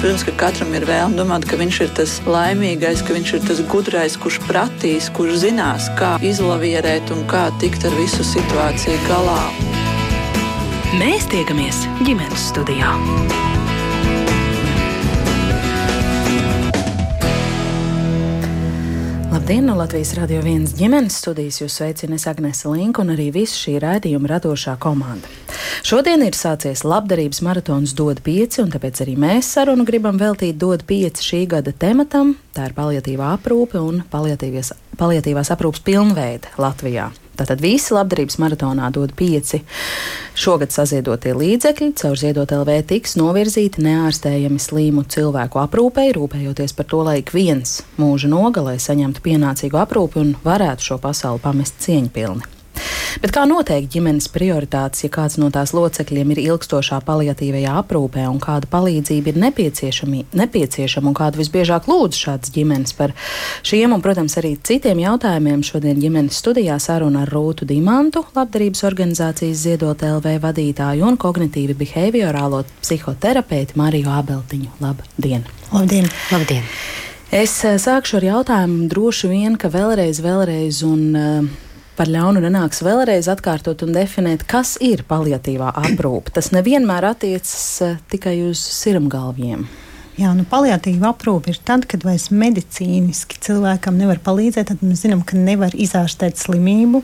Protams, ka katram ir vēlme domāt, ka viņš ir tas laimīgais, ka viņš ir tas gudrais, kurš pratīs, kurš zinās, kā izlavierēt un kā tikt ar visu situāciju galā. Mēs tiekamies ģimenes studijā. Labdien, no Latvijas Rādio 1 ģimenes studijas jūs sveicina Agnese Linka un arī visa šī raidījuma radošā komanda. Šodien ir sācies labdarības maratons DOD 5, un tāpēc arī mēs sarunu gribam veltīt DOD 5 šī gada tematam. Tā ir paliatīvā aprūpe un paliatīvās aprūpes pilnveide Latvijā. Tātad visi labdarības maratonā dod pieci. Šogad saziedotie līdzekļi caur ziedot LV tiks novirzīti neārstējami slimu cilvēku aprūpei, rūpējoties par to, lai ik viens mūža nogalē saņemtu pienācīgu aprūpi un varētu šo pasauli pamest cieņpilni. Bet kā noteikt ģimenes prioritātes, ja kāds no tās locekļiem ir ilgstošā paliatīvajā aprūpē un kāda palīdzība ir nepieciešama un kādu visbiežāk lūdz šādas ģimenes par šiem un, protams, arī citiem jautājumiem šodien ģimenes studijā saruna ar Rūtu Dimantu, labdarības organizācijas Ziedot LV vadītāju un kognitīvi behaviorālo psihoterapeiti Mariju Abeltiņu. Labdien! Labdien! Labdien. Es eh, sākšu ar jautājumu droši vien, ka vēlreiz, vēlreiz un uh, par ļaunu nenāks vēlreiz atkārtot un definēt, kas ir paliatīvā aprūpe. Tas nevienmēr attiecas uh, tikai uz sirmgalviem. Jā, nu, paliatīva aprūpe ir tad, kad vairs medicīniski cilvēkam nevar palīdzēt. Tad mēs zinām, ka nevar izārstēt slimību.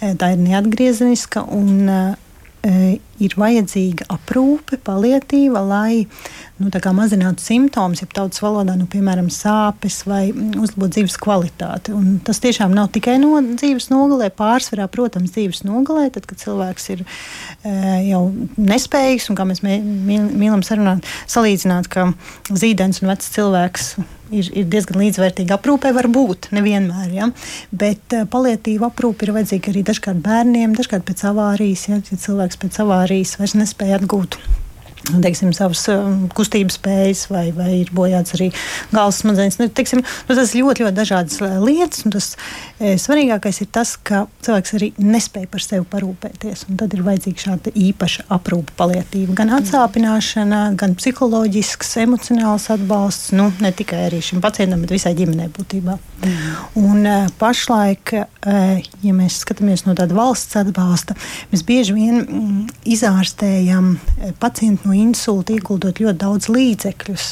Eh, tā ir neatgriezeniska un uh, ir vajadzīga aprūpe, palietīva, lai nu, mazinātu simptomus, ja tautas valodā, nu, piemēram, sāpes vai uzlabotu dzīves kvalitāti. Un tas tiešām nav tikai no dzīves nogalē, pārsvarā, protams, dzīves nogalē, tad, kad cilvēks ir e, jau nespējīgs un kā mēs mīlam sarunāt, salīdzināt, ka zīdens un vecs cilvēks ir, ir diezgan līdzvērtīga aprūpe, var būt nevienmēr. Ja? Bet uh, palietīva aprūpe ir vajadzīga arī dažkārt bērniem, dažkārt pēc avārijas, ja, ja cilvēks pēc avārijas vairs nespēja atgūt teiksim, savas um, kustības spējas, vai, vai ir bojāts arī galvas smadzenes. Nu, teiksim, nu, tas ir ļoti, ļoti dažādas uh, lietas. Tas e, svarīgākais ir tas, ka cilvēks arī nespēja par sevi parūpēties. Tad ir vajadzīga šāda īpaša aprūpe, palietība. Gan atsāpināšana, gan psiholoģisks, emocionāls atbalsts. Nu, ne tikai arī šim pacientam, bet visai ģimenei būtībā. Mm. Un, e, pašlaik, e, ja mēs skatāmies no tāda valsts atbalsta, mēs bieži vien mm, izārstējam pacientu no insulta ieguldot ļoti daudz līdzekļus.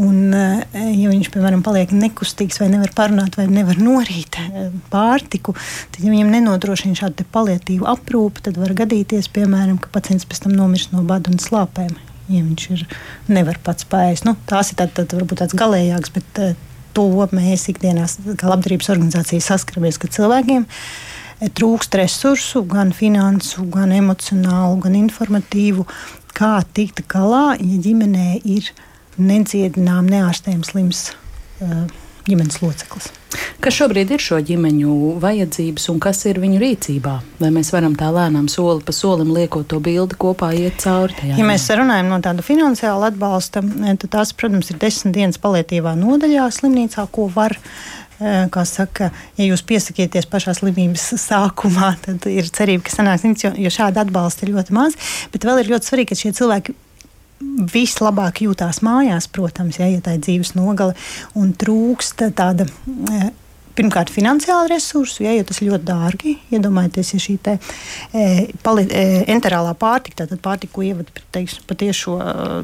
Un, eh, ja viņš, piemēram, paliek nekustīgs vai nevar parunāt, vai nevar norīt eh, pārtiku, tad, ja viņam nenodrošina šādu palietīvu aprūpi, tad var gadīties, piemēram, ka pacients pēc tam nomirst no bada un slāpēm. Ja viņš ir, nevar pats pēst. Nu, tās ir tād, tād, varbūt tāds galējāks, bet uh, to mēs ikdienā, kā labdarības organizācija, saskaramies, ka cilvēkiem trūkst resursu, gan finansu, gan emocionālu, gan informatīvu, kā tikt galā, ja ģimenē ir nedziedinām, neārstējams slims uh, ģimenes loceklis. Kas šobrīd ir šo ģimeņu vajadzības un kas ir viņu rīcībā? Vai mēs varam tā lēnām soli pa solim liekot to bildi kopā iet cauri? Tajā, ja mēs runājam no tāda finansiāla atbalsta, tad tās, protams, ir desmit dienas palietīvā nodaļā slimnīcā, ko var eh, kā saka, ja jūs piesakieties pašā slimības sākumā, tad ir cerība, ka sanāks niks, jo, jo šāda atbalsta ir ļoti maz. Bet vēl ir ļoti svarīgi, ka šie cilvēki vislabāk jūtās mājās, protams, ja, ja tā ir dzīves nogale un trūkst tāda. Pirmkārt, finansiāli resursi, ja, jo tas ļoti dārgi. Iedomājieties, ja šī te, e, pali, e, enterālā pārtika, tātad pārtika, ko ievada patiešo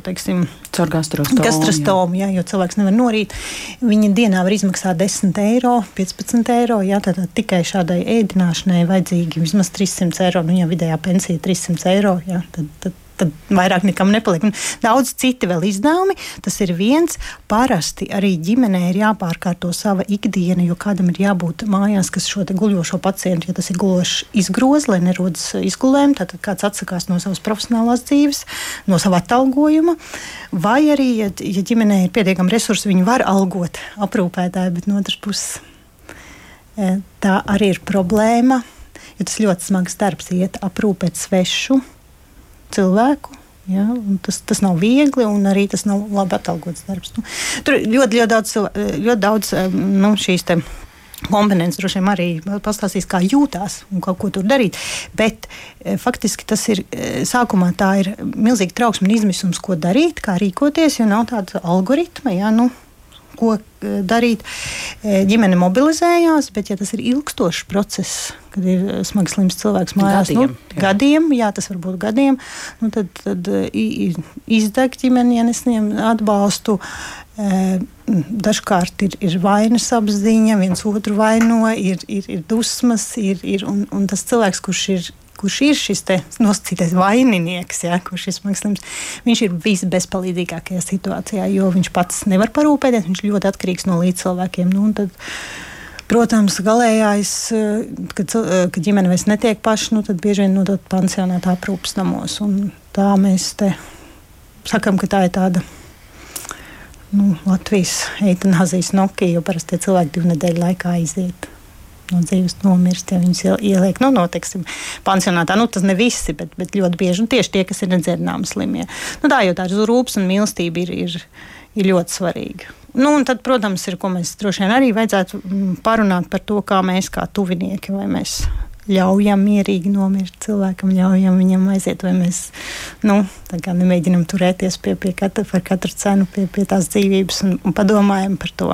teiksim, gastrostomu, ja, jo cilvēks nevar norīt. Viņa dienā var izmaksāt 10 eiro, 15 eiro. Ja, tātad tikai šādai ēdināšanai vajadzīgi vismaz 300 eiro. Nu, ja vidējā pensija ir 300 eiro, ja, tad, tad tad vairāk nekam nepaliek. Un daudz citi vēl izdevumi. Tas ir viens. Parasti arī ģimenē ir jāpārkārto sava ikdiena, jo kādam ir jābūt mājās, kas šo guļošo pacientu, ja tas ir gulošs, izgroz, lai nerodas izgulējumi. Tad kāds atsakās no savas profesionālās dzīves, no sava atalgojuma. Vai arī, ja, ja ģimenē ir pietiekami resursi, viņi var algot aprūpētāju, bet no otras puses e, tā arī ir problēma. Jo tas ļoti smags darbs, iet aprūpēt svešu cilvēku. Ja, tas, tas nav viegli, un arī tas nav labi atalgots darbs. Nu, tur ļoti, ļoti daudz, ļoti daudz nu, šīs komponents droši vien arī pastāstīs, kā jūtās un ko tur darīt. Bet e, faktiski tas ir e, sākumā tā ir milzīga trauksme un izmisums, ko darīt, kā rīkoties, jo nav tāda algoritma. Jā, nu, ko e, darīt. Ģimene mobilizējās, bet, ja tas ir ilgstošs process, kad ir smagi slims cilvēks mājās, gadiem, nu, jā. gadiem, jā, tas var būt gadiem, nu, tad, tad izdeg ģimene, ja nesņem atbalstu. Dažkārt ir, ir vainas apziņa, viens otru vaino, ir, ir, ir dusmas, ir, ir, un, un tas cilvēks, kurš ir kurš ir šis nosacītais vaininieks, ja, kurš ir slims, viņš ir visbezpalīdzīgākajā situācijā, jo viņš pats nevar parūpēties, viņš ļoti atkarīgs no līdzcilvēkiem. Nu, tad, Protams, galējais, kad, kad ģimene vairs netiek paša, nu, tad bieži vien nodot pansionāta aprūpas namos. Tā mēs te sakam, ka tā ir tāda nu, Latvijas eitanāzijas Nokija, jo parasti cilvēki divu nedēļu laikā aiziet. No dzīves nomirst, ja viņus ieliek, nu, no, teiksim, pansionātā. Nu, tas ne visi, bet, bet ļoti bieži. Un tieši tie, kas ir nedzērdināmi slimie. Nu, tā jau tā rūpes un mīlestība ir, ir, ir ļoti svarīga. Nu, un tad, protams, ir, ko mēs droši vien arī vajadzētu mm, parunāt par to, kā mēs kā tuvinieki, vai mēs ļaujam mierīgi nomirt cilvēkam, ļaujam viņam aiziet, vai mēs nu, nemēģinam turēties pie, pie katra, par katru cenu pie, pie tās dzīvības un, un padomājam par to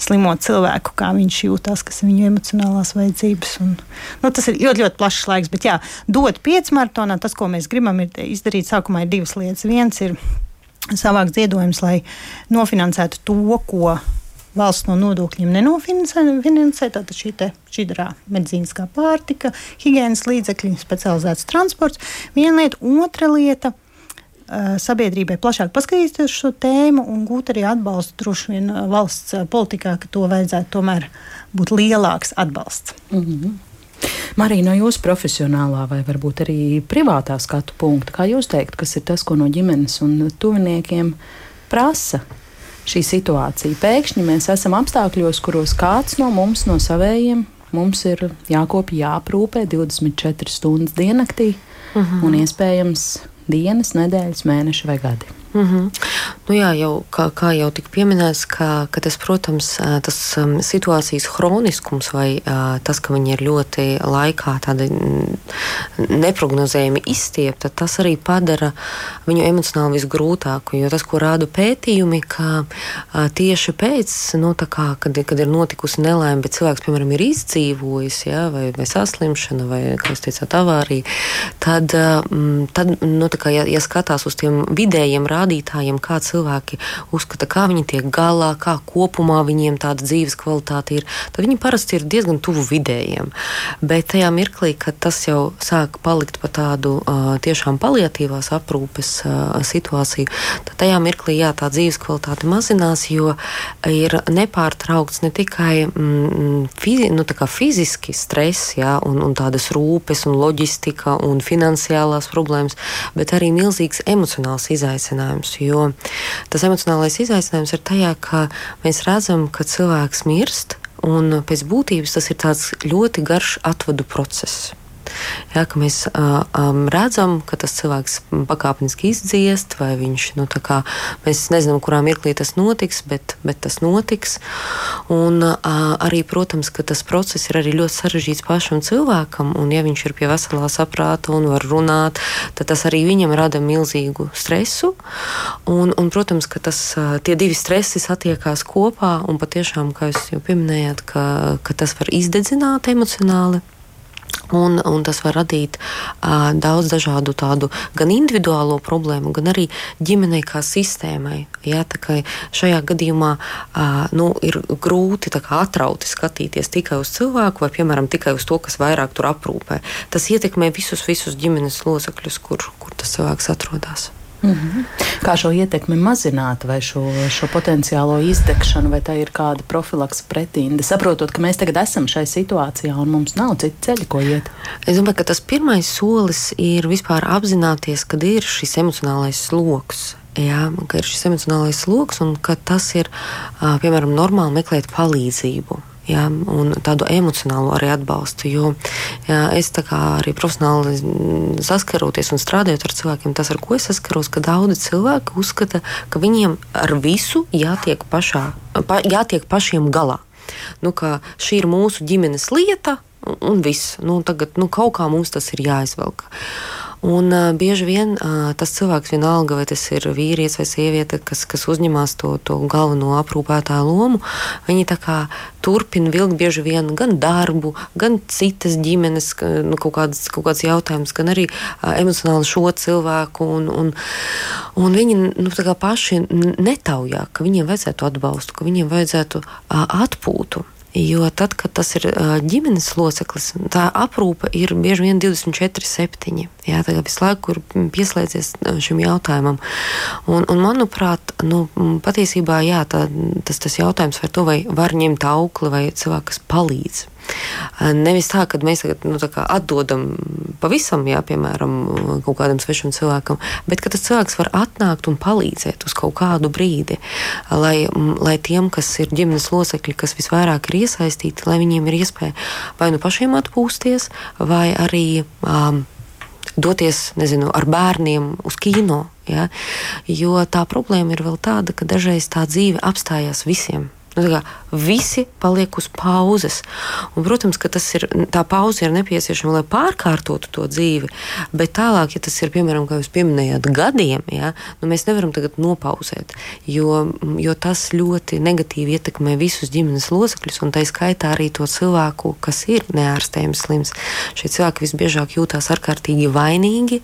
slimo cilvēku, kā viņš jūtas, kas ir viņa emocionālās vajadzības. Un, nu, tas ir ļoti, ļoti plašs laiks, bet jā, dot pieci maratonā, tas, ko mēs gribam ir izdarīt, sākumā ir divas lietas. Viens ir savākt ziedojumus, lai nofinansētu to, ko valsts no nodokļiem nenofinansē. Tātad šī šķidrā medicīniskā pārtika, higiēnas līdzekļi, specializēts transports. Viena lieta, otra lieta. Sabiedrībai plašāk paskatīties šo tēmu un gūt arī atbalstu droši vien valsts politikā, ka to vajadzētu tomēr būt lielāks atbalsts. Mm -hmm. Marija, no jūsu profesionālā vai varbūt arī privātā skatu punkta, kā jūs teikt, kas ir tas, ko no ģimenes un tuviniekiem prasa šī situācija. Pēkšņi mēs esam apstākļos, kuros kāds no mums, no savējiem, mums ir jākopja, jāprūpē 24 stundas diennaktī uh mhm. -huh. un iespējams dienas, nedēļas, mēneši vai gadi. Mm -hmm. nu jā, jau, kā, kā jau tika pieminēts, ka, ka tas, protams, tas situācijas hroniskums vai tas, ka viņi ir ļoti laikā tādi neprognozējami izstiepti, tas arī padara viņu emocionāli visgrūtāku. Jo tas, ko rāda pētījumi, ka tieši pēc, nu, kā, kad, kad ir notikusi nelaime, bet cilvēks, piemēram, ir izdzīvojis, ja, vai, vai saslimšana, vai, kā jūs teicāt, avārija, tad, tad nu, kā, ja, ja skatās uz tiem vidējiem rādītājiem, rādītājiem, kā cilvēki uzskata, kā viņi tiek galā, kā kopumā viņiem tāda dzīves kvalitāte ir, tad viņi parasti ir diezgan tuvu vidējiem. Bet tajā mirklī, kad tas jau sāk palikt pa tādu uh, tiešām paliatīvās aprūpes uh, situāciju, tad tajā mirklī jā, tā dzīves kvalitāte mazinās, jo ir nepārtraukts ne tikai mm, fizi, nu, fiziski stress, jā, un, un tādas rūpes, un loģistika un finansiālās problēmas, bet arī milzīgs emocionāls izaicinājums izaicinājums. Jo tas emocionālais izaicinājums ir tajā, ka mēs redzam, ka cilvēks mirst, un pēc būtības tas ir tāds ļoti garš atvadu process. Ja, mēs uh, um, redzam, ka tas cilvēks pakāpeniski izdziest, vai viņš, nu, kā, mēs nezinām, kurā mirklī tas notiks, bet, bet tas notiks. Un uh, arī, protams, ka tas process ir arī ļoti sarežģīts pašam cilvēkam, un ja viņš ir pie veselā saprāta un var runāt, tad tas arī viņam rada milzīgu stresu. Un, un protams, ka tas, tie divi stresi satiekās kopā, un patiešām, kā jūs jau pieminējāt, ka, ka tas var izdedzināt emocionāli. Un, un tas var radīt uh, daudz dažādu tādu gan individuālo problēmu, gan arī ģimenei kā sistēmai. Ja, šajā gadījumā uh, nu, ir grūti kā, atrauti skatīties tikai uz cilvēku vai, piemēram, tikai uz to, kas vairāk tur aprūpē. Tas ietekmē visus, visus ģimenes locekļus, kur, kur tas cilvēks atrodas. Mm -hmm. Kā šo ietekmi mazināt, vai šo, šo potenciālo izdegšanu, vai tā ir kāda profilakse pretīnda? Saprotot, ka mēs tagad esam šai situācijā un mums nav citu ceļu, ko iet. Es domāju, ka tas pirmais solis ir vispār apzināties, kad ir šis emocionālais sloks. Jā, ka ir šis emocionālais sloks un ka tas ir piemēram normāli meklēt palīdzību jā, un tādu emocionālu arī atbalstu. Jo jā, es arī profesionāli saskaroties un strādājot ar cilvēkiem, tas, ar ko es saskaros, ka daudzi cilvēki uzskata, ka viņiem ar visu jātiek, pašā, pa, jātiek pašiem galā. Nu, šī ir mūsu ģimenes lieta, un, viss. Nu, tagad nu, kaut kā mums tas ir jāizvelk. Un uh, bieži vien uh, tas cilvēks, vienalga, vai tas ir vīrietis vai sieviete, kas, kas uzņemas to, to galveno aprūpētāju lomu, viņi turpina vilkt bieži vien gan darbu, gan citas ģimenes, nu, kaut, kādas, kaut kādas jautājumas, gan arī uh, emocionāli šo cilvēku. Un, un, un viņi nu, paši netaujā, ka viņiem vajadzētu atbalstu, ka viņiem vajadzētu uh, atpūtu. Jo tad, kad tas ir ģimenes loceklis, tā aprūpe ir bieži vien 24, 7. Jā, tā kā visu laiku ir pieslēdzies šim jautājumam. Un, un manuprāt, nu, patiesībā jā, tā, tas, tas jautājums par to, vai var ņemt aukli vai cilvēku, kas palīdz. Nevis tā, ka mēs tagad nu, atdodam pavisam, jā, piemēram, kaut kādam svešam cilvēkam, bet ka tas cilvēks var atnākt un palīdzēt uz kaut kādu brīdi, lai, lai tiem, kas ir ģimenes locekļi, kas visvairāk ir iesaistīti, lai viņiem ir iespēja vai nu pašiem atpūsties, vai arī um, doties nezinu, ar bērniem uz kino. Ja? Jo tā problēma ir vēl tāda, ka dažreiz tā dzīve apstājās visiem. Nu, visi paliek uz pauzes. Un, protams, ka ir, tā pauze ir nepieciešama, lai pārkārtotu to dzīvi. Bet tālāk, ja tas ir piemēram, kā jūs pieminējāt, gadiem, ja, nu, mēs nevaram tagad nopauzēt, jo, jo tas ļoti negatīvi ietekmē visus ģimenes locekļus, un tā skaitā arī to cilvēku, kas ir neārstējams slims. Šie cilvēki visbiežāk jūtas ārkārtīgi vainīgi,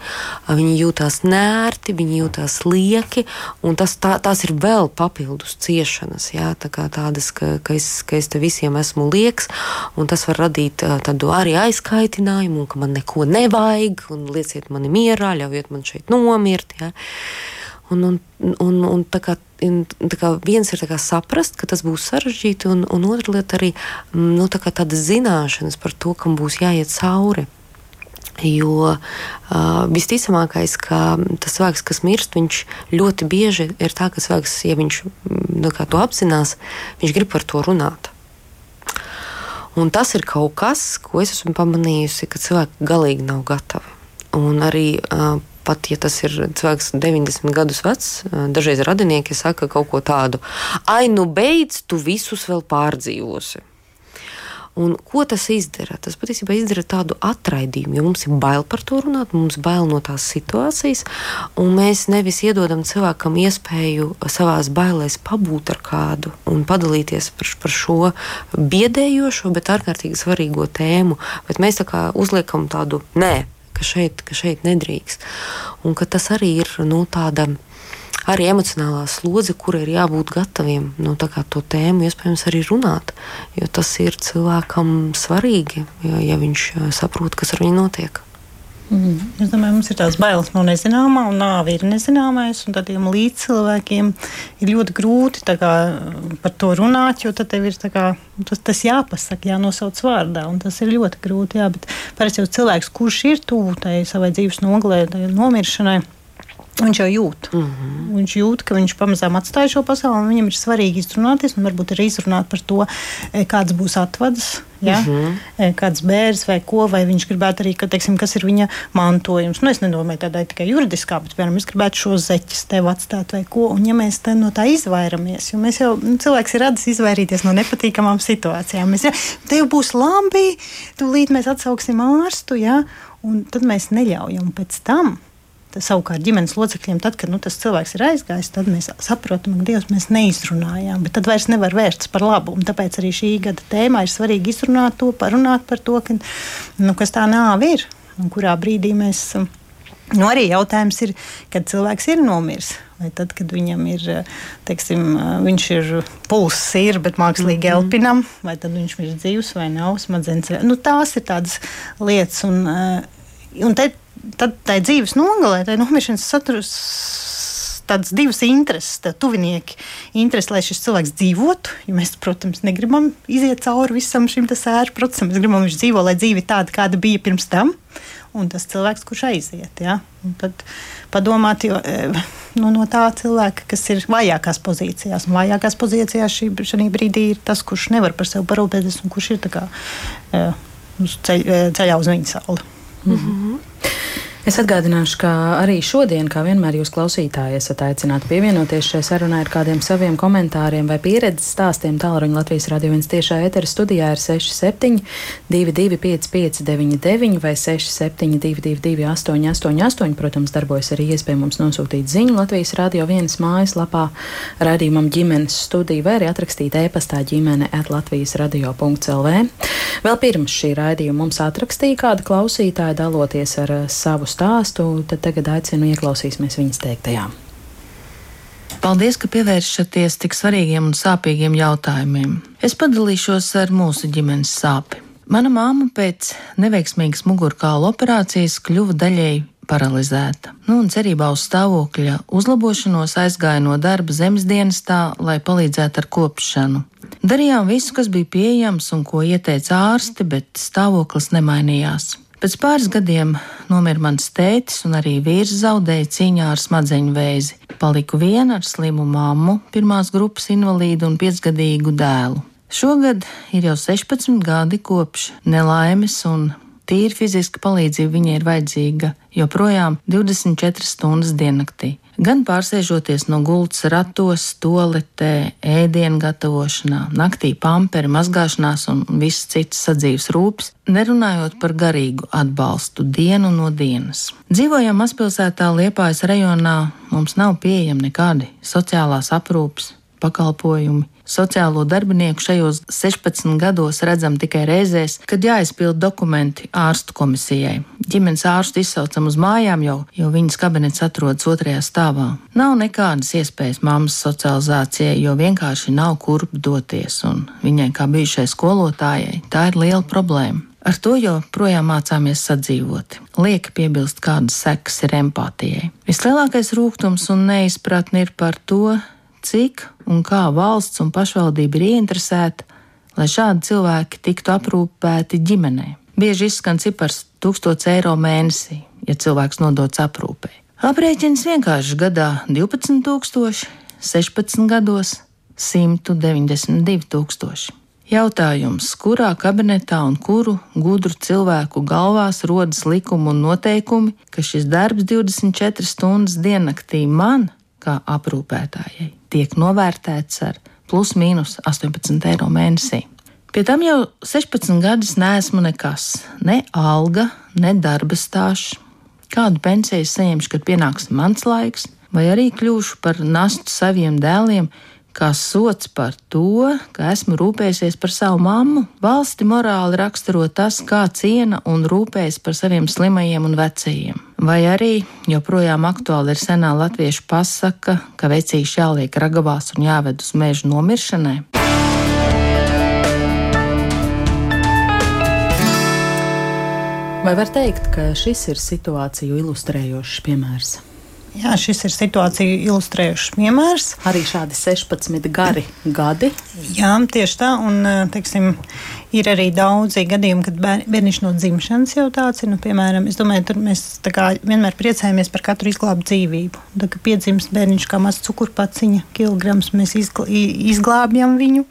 viņi jūtas nērti, viņi jūtas lieki, un tas, tā, tās ir vēl papildus ciešanas. Ja, tā tādas, ka, ka, es, ka es te visiem esmu lieks, un tas var radīt tādu arī aizkaitinājumu, un ka man neko nevajag, un lieciet mani mierā, ļaujiet man šeit nomirt. Ja. Un, un, un, un tā kā, tā kā viens ir kā saprast, ka tas būs sarežģīti, un, un otra lieta arī nu, tā tādas zināšanas par to, kam būs jāiet cauri. Jo uh, visticamākais, ka tas cilvēks, kas mirst, viņš ļoti bieži ir tā, ka cilvēks, ja viņš nu, to apzinās, viņš grib par to runāt. Un tas ir kaut kas, ko es esmu pamanījusi, ka cilvēki galīgi nav gatavi. Un arī uh, pat ja tas ir cilvēks 90 gadus vecs, dažreiz radinieki saka kaut ko tādu: Ai, nu beidz, tu visus vēl pārdzīvosi. Un ko tas izdara? Tas patiesībā izdara tādu atraidījumu, jo mums ir bail par to runāt, mums bail no tās situācijas, un mēs nevis iedodam cilvēkam iespēju savā bailēs pabūt ar kādu un padalīties par, par šo biedējošo, bet ārkārtīgi svarīgo tēmu. Bet mēs tā kā uzliekam tādu nē, ka šeit, ka šeit nedrīkst. Un ka tas arī ir nu, tāda arī emocionālā slodze, kur ir jābūt gataviem nu, to tēmu, iespējams, arī runāt. Jo tas ir cilvēkam svarīgi, ja, ja viņš saprot, kas ar viņu notiek. Mm. Es domāju, mums ir tās bailes no nezināmā, un nāve ir nezināmais. Tādiem līdzcilvēkiem ir ļoti grūti kā, par to runāt, jo tad tev ir kā, tas, tas jāpasaka, jānosauc vārdā. Tas ir ļoti grūti. Jā, bet parasti jau cilvēks, kurš ir tuvu savai dzīves nogalē, nomiršanai, Viņš jau jūt. Mm -hmm. Viņš jūt, ka viņš pamazām atstāja šo pasauli, viņam ir svarīgi izrunāties, un varbūt arī izrunāt par to, e, kāds būs atvads, ja? mm -hmm. kāds bērns vai ko, vai viņš gribētu arī, ka, teiksim, kas ir viņa mantojums. Nu, es nedomāju tādā tikai juridiskā, bet, piemēram, es gribētu šos zeķus tev atstāt vai ko, un ja mēs no tā izvairamies, jo mēs jau, nu, cilvēks ir radis izvairīties no nepatīkamām situācijām. Mēs jau, tev būs labi, tūlīt mēs atsauksim ārstu, ja? un tad mēs neļaujam pēc tam savukārt ģimenes locekļiem, tad, kad nu, tas cilvēks ir aizgājis, tad mēs saprotam, ka Dievs mēs neizrunājām, bet tad vairs nevar vērsties par labu. Un tāpēc arī šī gada tēmā ir svarīgi izrunāt to, parunāt par to, ka, nu, kas tā nāve ir un kurā brīdī mēs. Nu, arī jautājums ir, kad cilvēks ir nomiris. Vai tad, kad viņam ir, teiksim, viņš ir pulss, ir, bet mākslīgi mm -hmm. elpinam, vai tad viņš ir dzīves vai nav smadzenes. Nu, tās ir tādas lietas. Un, un te tad tai dzīves nogalē, tai nomiršanas saturs tādas divas intereses, tā tuvinieki. Interesi, lai šis cilvēks dzīvotu, jo mēs, protams, negribam iziet cauri visam šim sēru procesam. Mēs gribam, lai viņš dzīvo, lai dzīve tāda, kāda bija pirms tam, un tas cilvēks, kurš aiziet. Ja? Un tad padomāt jo, e, nu, no tā cilvēka, kas ir vājākās pozīcijās. Un vājākās pozīcijās šī, šī brīdī ir tas, kurš nevar par sevi parūpēties un kurš ir kā, e, ceļ, e, ceļā uz viņa sauli. Mm -hmm. Es atgādināšu, ka arī šodien, kā vienmēr, jūs klausītāji esat aicināti pievienoties šai sarunai ar kādiem saviem komentāriem vai pieredzes stāstiem. Tālruņa Latvijas radio viens tiešā etera studijā ir 67 225 599 vai 67 222 888. Protams, darbojas arī iespēja mums nosūtīt ziņu Latvijas radio vienas mājaslapā radījumam ģimenes studiju vai arī atrakstīt e-pastā ģimene at Latvijas radio.lv. Vēl pirms šī raidījuma mums atrakstīja kāda klausītāja daloties ar savu stāstu, tad tagad aicinu ieklausīsimies viņas teiktajā. Paldies, ka pievēršaties tik svarīgiem un sāpīgiem jautājumiem. Es padalīšos ar mūsu ģimenes sāpi. Mana māma pēc neveiksmīgas mugurkaula operācijas kļuva daļēji paralizēta. Nu, un cerībā uz stāvokļa uzlabošanos aizgāja no darba zemes dienestā, lai palīdzētu ar kopšanu. Darījām visu, kas bija pieejams un ko ieteica ārsti, bet stāvoklis nemainījās. Pēc pāris gadiem nomira mans tētis, un arī vīrs zaudēja cīņā ar smadzeņu vēzi. Paliku viena ar slimu mammu, pirmās grupas invalīdu un piecgadīgu dēlu. Šogad ir jau 16 gadi kopš nelaimes, un tīri fiziska palīdzība viņai ir vajadzīga joprojām 24 stundas diennaktī gan pārsēžoties no gultas ratos, toaletē, ēdienu gatavošanā, naktī pamperi, mazgāšanās un visas citas sadzīves rūpes, nerunājot par garīgu atbalstu dienu no dienas. Dzīvojam mazpilsētā Liepājas rajonā, mums nav pieejami nekādi sociālās aprūpes pakalpojumi, Sociālo darbinieku šajos 16 gados redzam tikai reizēs, kad jāizpild dokumenti ārstu komisijai. Ģimenes ārstu izsaucam uz mājām jau, jo viņas kabinets atrodas otrajā stāvā. Nav nekādas iespējas mammas socializācijai, jo vienkārši nav kurp doties, un viņai kā bijušai skolotājai tā ir liela problēma. Ar to joprojām mācāmies sadzīvot. Lieka piebilst, kādas sekas ir empātijai. Vislielākais rūkums un neizpratne ir par to, cik un kā valsts un pašvaldība ir ieinteresēta, lai šādi cilvēki tiktu aprūpēti ģimenē. Bieži izskan cipars 1000 eiro mēnesī, ja cilvēks nodots aprūpē. Aprēķins vienkārši gadā 12,000, 16 gados 192,000. Jautājums, kurā kabinetā un kuru gudru cilvēku galvās rodas likumi un noteikumi, ka šis darbs 24 stundas diennaktī man, kā aprūpētājai, tiek novērtēts ar plus mīnus 18 eiro mēnesī. Pie tam jau 16 gadus neesmu nekas, ne alga, ne darba stāsts. Kādu pensiju saņemšu, kad pienāks mans laiks, vai arī kļūšu par nastu saviem dēliem, kā sots par to, ka esmu rūpējies par savu mammu. Valsti morāli raksturo tas, kā ciena un rūpējas par saviem slimajiem un vecajiem. Vai arī joprojām aktuāli ir senā latviešu pasaka, ka vecīši jāliek ragavās un jāved uz mežu nomiršanai. Vai var teikt, ka šis ir situāciju ilustrējošs piemērs? Jā, šis ir situāciju ilustrējušs piemērs. Arī šādi 16 gari gadi. Jā, tieši tā. Un, teiksim, ir arī daudzi gadījumi, kad bērniņš no dzimšanas jau tāds ir. Nu, piemēram, es domāju, tur mēs vienmēr priecājamies par katru izglābtu dzīvību. Tad, kad piedzimst bērniņš kā mazs cukurpaciņa kilograms, mēs izglābjam viņu.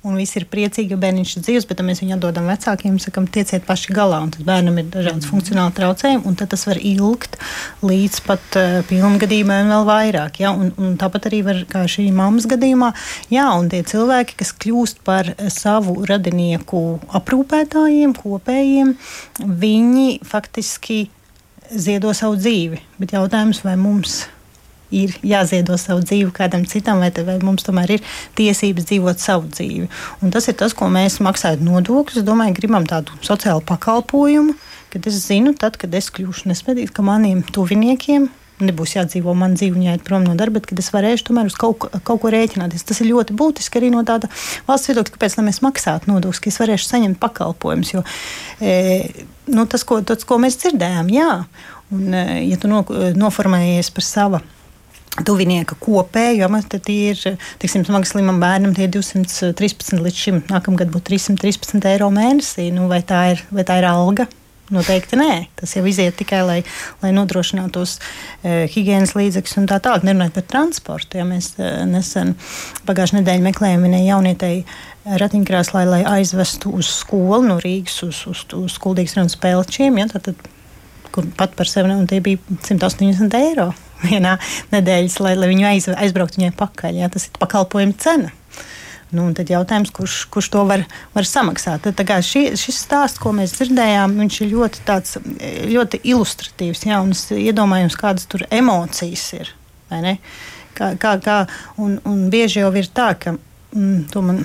Un viss ir priecīgi, ka bērniņš ir dzīves, bet tad mēs viņu atdodam vecākiem sakam, tieciet paši galā. Un tad bērnam ir dažādas mm. funkcionāli traucējumi, un tas var ilgt līdz pat uh, pilngadījumai un vēl vairāk. Ja? Un, un tāpat arī var, kā šī mammas gadījumā, jā, un tie cilvēki, kas kļūst par savu radinieku aprūpētājiem, kopējiem, viņi faktiski ziedo savu dzīvi. Bet jautājums, vai mums ir jāziedo savu dzīvi kādam citam, vai, te, vai mums tomēr ir tiesības dzīvot savu dzīvi. Un tas ir tas, ko mēs maksājot nodokļus. Es domāju, gribam tādu sociālu pakalpojumu, kad es zinu, tad, kad es kļūšu nespēcīgs, ka maniem tuviniekiem nebūs jādzīvo man dzīve un jāiet prom no darba, bet kad es varēšu tomēr uz kaut, kaut ko rēķināties. Tas ir ļoti būtiski arī no tāda valsts viedokļa, kāpēc mēs maksātu nodokļus, ka es varēšu saņemt pakalpojumus. Jo e, nu, tas, ko, tas, ko mēs dzirdējām, jā, un e, ja tu no, noformējies par savu tuvinieka kopēju, tad ir, teiksim, smagi slimam bērnam tie 213 līdz šim nākamgad būtu 313 eiro mēnesī. Nu, vai, tā ir, vai tā ir alga? Noteikti nē. Tas jau iziet tikai, lai, lai nodrošinātos e, higiēnas līdzekļus un tā tālāk. Nerunājot par transportu. Ja mēs e, nesen pagājušajā nedēļā meklējām vienai jaunietei ratiņkrēslā, lai aizvestu uz skolu no Rīgas uz, uz, uz Kuldīgas un Spēlčiem. Ja, tad, tad kur pat par sevi, un tie bija 180 eiro vienā nedēļas, lai, lai viņu aiz, aizbrauktu viņai pakaļ. Jā, tas ir pakalpojuma cena. Nu, tad jautājums, kurš, kurš to var, var samaksāt. Tad, šī, šis stāsts, ko mēs dzirdējām, ir ļoti, tāds, ļoti ilustratīvs. Jā, un es iedomājos, kādas tur emocijas ir. Kā, kā, kā, un, un bieži jau ir tā, ka mm, to man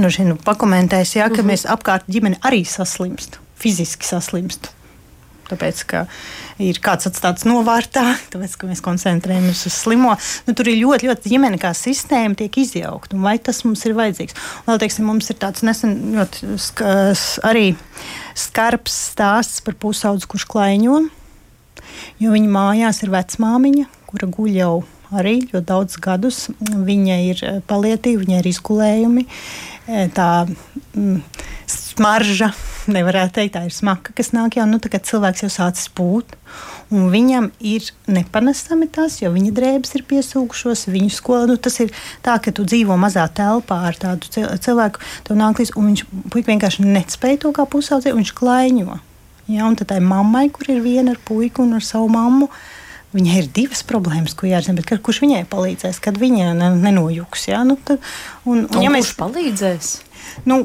nu, nu, pakomentēs, jā, ka mm -hmm. mēs apkārt ģimeni arī saslimst, fiziski saslimst. Tāpēc, ka ir kāds atstāts novārtā, tāpēc, ka mēs koncentrējamies uz slimo. Nu, tur ir ļoti, ļoti ģimene kā sistēma tiek izjaukta. Vai tas mums ir vajadzīgs? Vēl, teiksim, mums ir tāds nesen ļoti skas, arī skarbs stāsts par pusaudzu, kurš klaiņo. Jo viņa mājās ir vecmāmiņa, kura guļ jau arī ļoti daudz gadus. Viņa ir palietīva, viņa ir izgulējumi. Tā mm, smarža nevarētu teikt, tā ir smaka, kas nāk jau, nu, kad cilvēks jau sācis pūt. Un viņam ir nepanesami tas, jo viņa drēbes ir piesūkušos, viņu skola. Nu, tas ir tā, ka tu dzīvo mazā telpā ar tādu cilvēku, tev nāk līdzi, un viņš vienkārši nespēja to kā pusaudzē, viņš klaiņo. Ja, un tad tai mammai, kur ir viena ar puiku un ar savu mammu, Viņai ir divas problēmas, ko jāzina, bet kurš viņai palīdzēs, kad viņa nenojūgs? Ja? Nu, tad, un, un, un ja mēs... Kurš palīdzēs? Nu,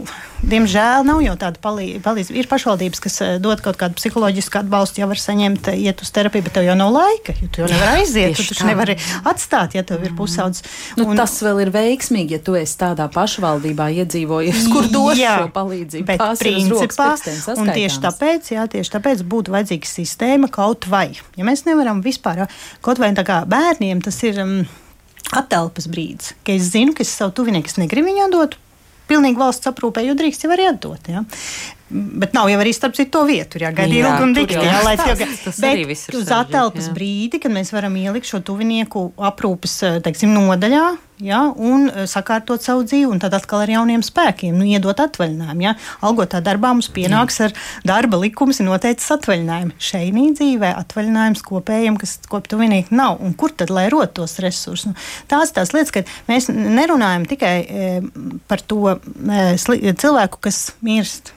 diemžēl nav jau tāda palīdzība. Ir pašvaldības, kas eh, dod kaut kādu psiholoģisku atbalstu, jau var saņemt, eh, iet uz terapiju, bet tev jau nav laika. Tu jau nevari aiziet, tu taču nevari atstāt, ja tev ir pusaudzis. Nu, un, tas vēl ir veiksmīgi, ja tu esi tādā pašvaldībā iedzīvojies, kur dod šo palīdzību. Bet principā, un tieši tāpēc, jā, tieši tāpēc būtu vajadzīga sistēma kaut vai. Ja mēs nevaram vispār, kaut vai tā kā bērniem tas ir. Um, Atelpas brīdis, ka es zinu, ka es savu tuvinieku negribu viņu dot pilnīgi valsts aprūpē, jo drīkst jau arī atdot. Ja? Bet nav jau arī starp citu to vietu, ja gaida ilgi un dikti. Jā, lai tas, tas arī viss ir. Uz atelpas brīdi, kad mēs varam ielikt šo tuvinieku aprūpes eh, teiksim, nodaļā, ja, un eh, sakārtot savu dzīvi, un tad atkal ar jauniem spēkiem, nu, iedot atvaļinājumu. Ja. Algotā darbā mums pienāks jā. ar darba likums, ir noteicis atvaļinājumu. Šeit dzīvē atvaļinājums kopējiem, kas kop tuvinieki nav, un kur tad lai rot tos resursus? Nu, tās tās lietas, ka mēs nerunājam tikai e, par to e, cilvēku, kas mirst.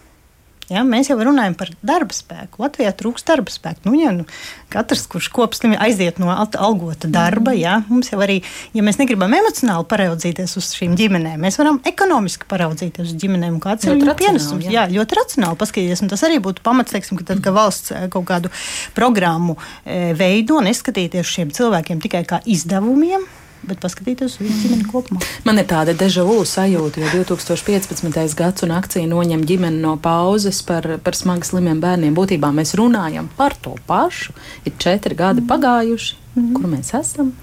Ja, mēs jau runājam par darba spēku. Latvijā trūkst darba spēku. Nu, ja, nu, katrs, kurš kopslimi aiziet no algota darba, ja, mums jau arī, ja mēs negribam emocionāli paraudzīties uz šīm ģimenēm, mēs varam ekonomiski paraudzīties uz ģimenēm. Kāds ir viņu pienesums? Jā. jā, ļoti racionāli paskatīties. Tas arī būtu pamats, teiksim, ka tad, kad valsts eh, kaut kādu programmu e, veido, neskatīties šiem cilvēkiem tikai kā izdevumiem bet paskatīties uz viņu ģimeni kopumā. Man ir tāda deja vu sajūta, jo 2015. gads un akcija noņem ģimeni no pauzes par, par smagi slimiem bērniem. Būtībā mēs runājam par to pašu. Ir četri gadi mm. pagājuši, mm. kur mēs esam.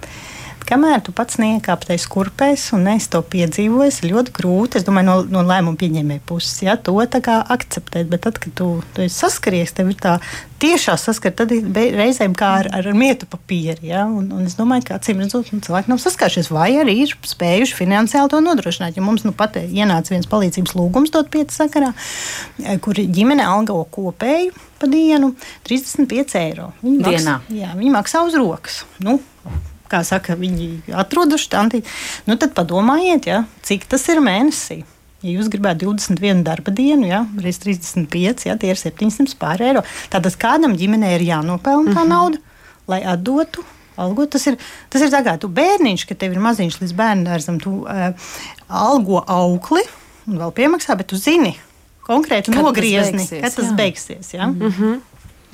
Kamēr tu pats neiekāptais kurpēs un es to piedzīvoju, ir ļoti grūti. Es domāju, no, no lēmuma pieņēmēja puses, ja, to akceptēt. Bet tad, kad tu, tu saskaries, tev ir tā tiešā saskara, tad reizēm kā ar, ar mietu papīru. Ja? Un, un es domāju, ka acīm redzot, nu, cilvēki nav saskārušies, vai arī ir spējuši finansiāli to nodrošināt. Ja mums nu pat ienāca viens palīdzības lūgums dot piecu sakarā, kur ģimene algo kopēju pa dienu 35 eiro. Viņi Dienā. Maksā, jā, viņi maksā uz rokas. Nu, kā saka, viņi atrodas štantī, nu tad padomājiet, ja, cik tas ir mēnesī. Ja jūs gribētu 21 darba dienu, ja, reiz 35, ja, tie ir 700 pār eiro. Tātad kādam ģimenei ir jānopelna tā mm -hmm. nauda, lai atdotu algo. Tas ir, tas ir tā kā tu bērniņš, ka tev ir maziņš līdz bērnu dārzam, tu uh, algo aukli un vēl piemaksā, bet tu zini konkrēti nogriezni, kad tas beigsies. Ja? Mm -hmm.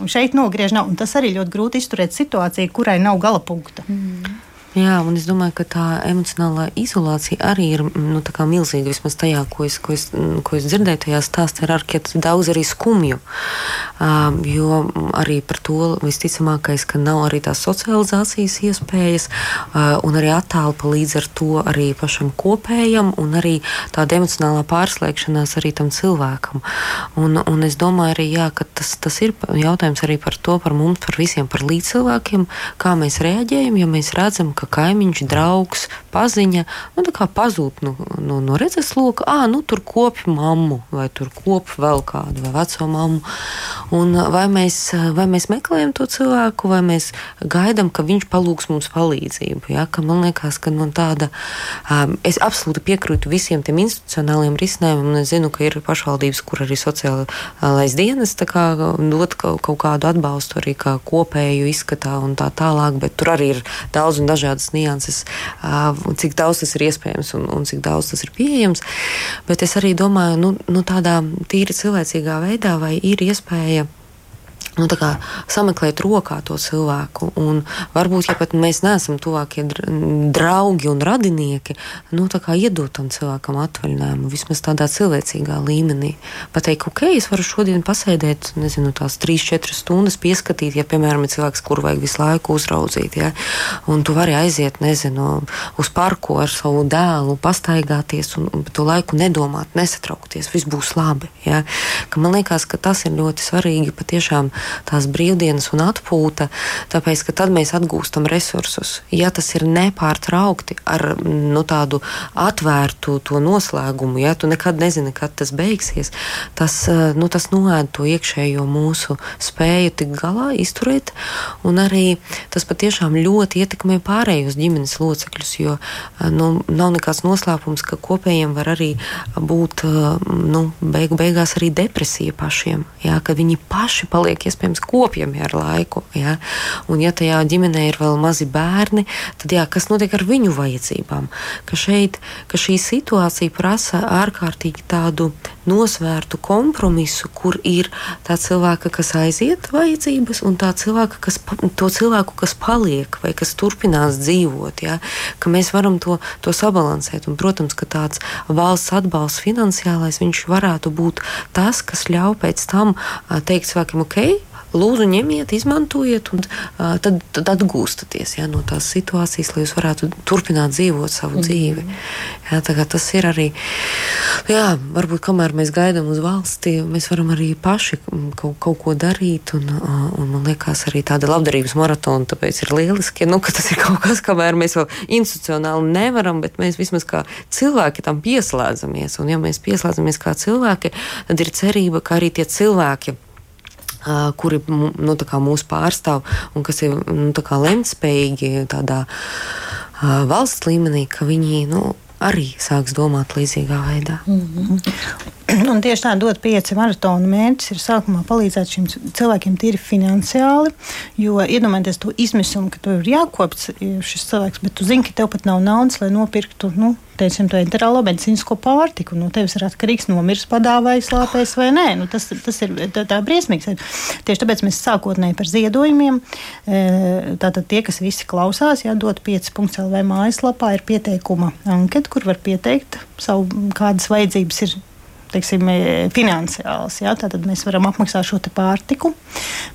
Un šeit nogriež nav. Un tas arī ļoti grūti izturēt situāciju, kurai nav gala punkta. Mm. Jā, un es domāju, ka tā emocionālā izolācija arī ir nu, milzīga. Vismaz tajā, ko es, ko es, ko es dzirdēju, tajā stāstā ir ārkārtīgi daudz arī skumju. Uh, jo arī par to visticamākais, ka nav arī tās socializācijas iespējas, uh, un arī attālpa līdz ar to arī pašam kopējam, un arī tāda emocionālā pārslēgšanās arī tam cilvēkam. Un, un es domāju, arī, jā, ka tas, tas ir jautājums arī par to, par mums, par visiem, par līdzcilvēkiem, kā mēs reaģējam, ja mēs redzam, ka ka kaimiņš, draugs, paziņa nu, pazūd no, no, no redzesloka. Ah, nu, tur kopj mammu, vai tur kopj vēl kādu, vai veco mammu. Un vai mēs, vai mēs meklējam to cilvēku, vai mēs gaidām, ka viņš palūgs mums palīdzību. Ja? Ka man liekas, ka no tāda, um, es absolūti piekrītu visiem tiem institucionāliem risinājumiem, es zinu, ka ir pašvaldības, kur arī sociālais dienas kā, dot kaut, kaut kādu atbalstu arī kā kopēju izskatā un tā tālāk, bet tur arī ir daudz un dažādas nianses, cik daudz tas ir iespējams un, un cik daudz tas ir pieejams. Bet es arī domāju, nu, nu tādā tīri cilvēcīgā veidā, vai ir iespēja nu, sameklēt rokā to cilvēku. Un varbūt, ja pat mēs neesam tuvākie draugi un radinieki, nu, iedot tam cilvēkam atvaļinājumu, vismaz tādā cilvēcīgā līmenī. Pateikt, ok, es varu šodien pasēdēt, nezinu, tās 3-4 stundas pieskatīt, ja, piemēram, ir cilvēks, kuru vajag visu laiku uzraudzīt. Ja, un tu vari aiziet, nezinu, uz parku ar savu dēlu, pastaigāties un, un to laiku nedomāt, nesatraukties, viss būs labi. Ja. Ka man liekas, ka tas ir ļoti svarīgi patiešām tās brīvdienas un atpūta, tāpēc ka tad mēs atgūstam resursus. Ja tas ir nepārtraukti ar nu, tādu atvērtu to noslēgumu, ja tu nekad nezini, kad tas beigsies, tas, eh, nu, tas noēd to iekšējo mūsu spēju tikt galā, izturēt, un arī tas patiešām ļoti ietekmē pārējos ģimenes locekļus, jo eh, nu, nav nekāds noslēpums, ka kopējiem var arī būt eh, nu, beigu beigās arī depresija pašiem, ja, ka viņi paši paliek iespējams kopjami ar laiku. Ja? Un, ja tajā ģimenē ir vēl mazi bērni, tad jā, kas notiek ar viņu vajadzībām? Ka, šeit, ka šī situācija prasa ārkārtīgi tādu nosvērtu kompromisu, kur ir tā cilvēka, kas aiziet vajadzības, un tā cilvēka, kas, to cilvēku, kas paliek vai kas turpinās dzīvot. Ja? Ka mēs varam to, to sabalansēt. Un, protams, ka tāds valsts atbalsts finansiālais varētu būt tas, kas ļauj pēc tam teikt cilvēkiem, ok, lūdzu, ņemiet, izmantojiet, un uh, tad, tad atgūstaties ja, no tās situācijas, lai jūs varētu turpināt dzīvot savu mm. dzīvi. Ja, tas ir arī, jā, varbūt kamēr mēs gaidām uz valsti, mēs varam arī paši kaut, kaut ko darīt. Un, un man liekas, arī tāda labdarības maratona tāpēc ir lieliski, nu, ka tas ir kaut kas, kamēr mēs vēl institucionāli nevaram, bet mēs vismaz kā cilvēki tam pieslēdzamies. Un ja mēs pieslēdzamies kā cilvēki, tad ir cerība, ka arī tie cilvēki kuri nu, mūs pārstāv un kas ir nu, lemtspējīgi tādā valsts līmenī, ka viņi nu, arī sāks domāt līdzīgā veidā. Mm -hmm. Un tieši tā dot pieci maratona mērķis ir sākumā palīdzēt šiem cilvēkiem tīri finansiāli. Jo iedomājieties to izmisumu, ka tev ir jākopts šis cilvēks, bet tu zini, ka tev pat nav naudas, lai nopirktu. Nu, Teiksim, to enterālo medicīnisko pārtiku. Nu, tevis ir atkarīgs no mirs padāvājs, lāpēs vai nē. Nu, tas, tas ir tā, tā briesmīgs. Tieši tāpēc mēs sākotnēji par ziedojumiem, e, tātad tie, kas visi klausās, jādod 5.lv mājaslapā ir pieteikuma anketa, kur var pieteikt savu, kādas vajadzības ir teiksim, e, finansiāls. Ja? Tad mēs varam apmaksāt šo pārtiku,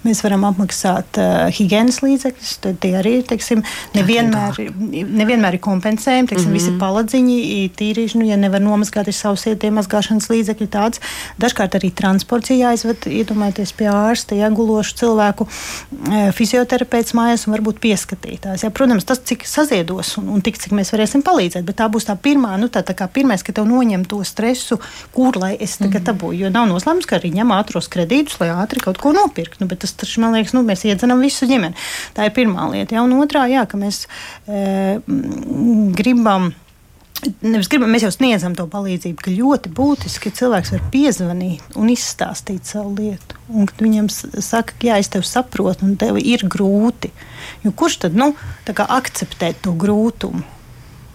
mēs varam apmaksāt uh, higiēnas līdzekļus. Tie arī teiksim, nevienmēr, nevienmēr ir kompensējumi. Teiksim, mm -hmm. Visi paladziņi, tīrīši, nu, ja nevar nomazgāt savus ietiem mazgāšanas līdzekļus, tāds. Dažkārt arī transports jāizved, iedomājieties pie ārsta, iegulošu cilvēku, e, fizioterapeits mājās un varbūt pieskatītājs. Ja? Protams, tas, cik saziedos un, un tik, cik mēs varēsim palīdzēt, bet tā būs tā pirmā, nu, tā, tā kā pirmais, ka tev noņem to stresu, kur lai es tagad mm. dabūju. Jo nav noslēmums, ka arī ņem ātros kredītus, lai ātri kaut ko nopirktu. Nu, bet tas, taču, man liekas, nu, mēs iedzenam visu ģimeni. Tā ir pirmā lieta. Ja? Un otrā, jā, ka mēs e, gribam. Nevis gribam, mēs jau sniedzam to palīdzību, ka ļoti būtiski cilvēks var piezvanīt un izstāstīt savu lietu. Un viņam saka, ka jā, es tevi saprotu, un tev ir grūti. Jo kurš tad nu, akceptē to grūtumu?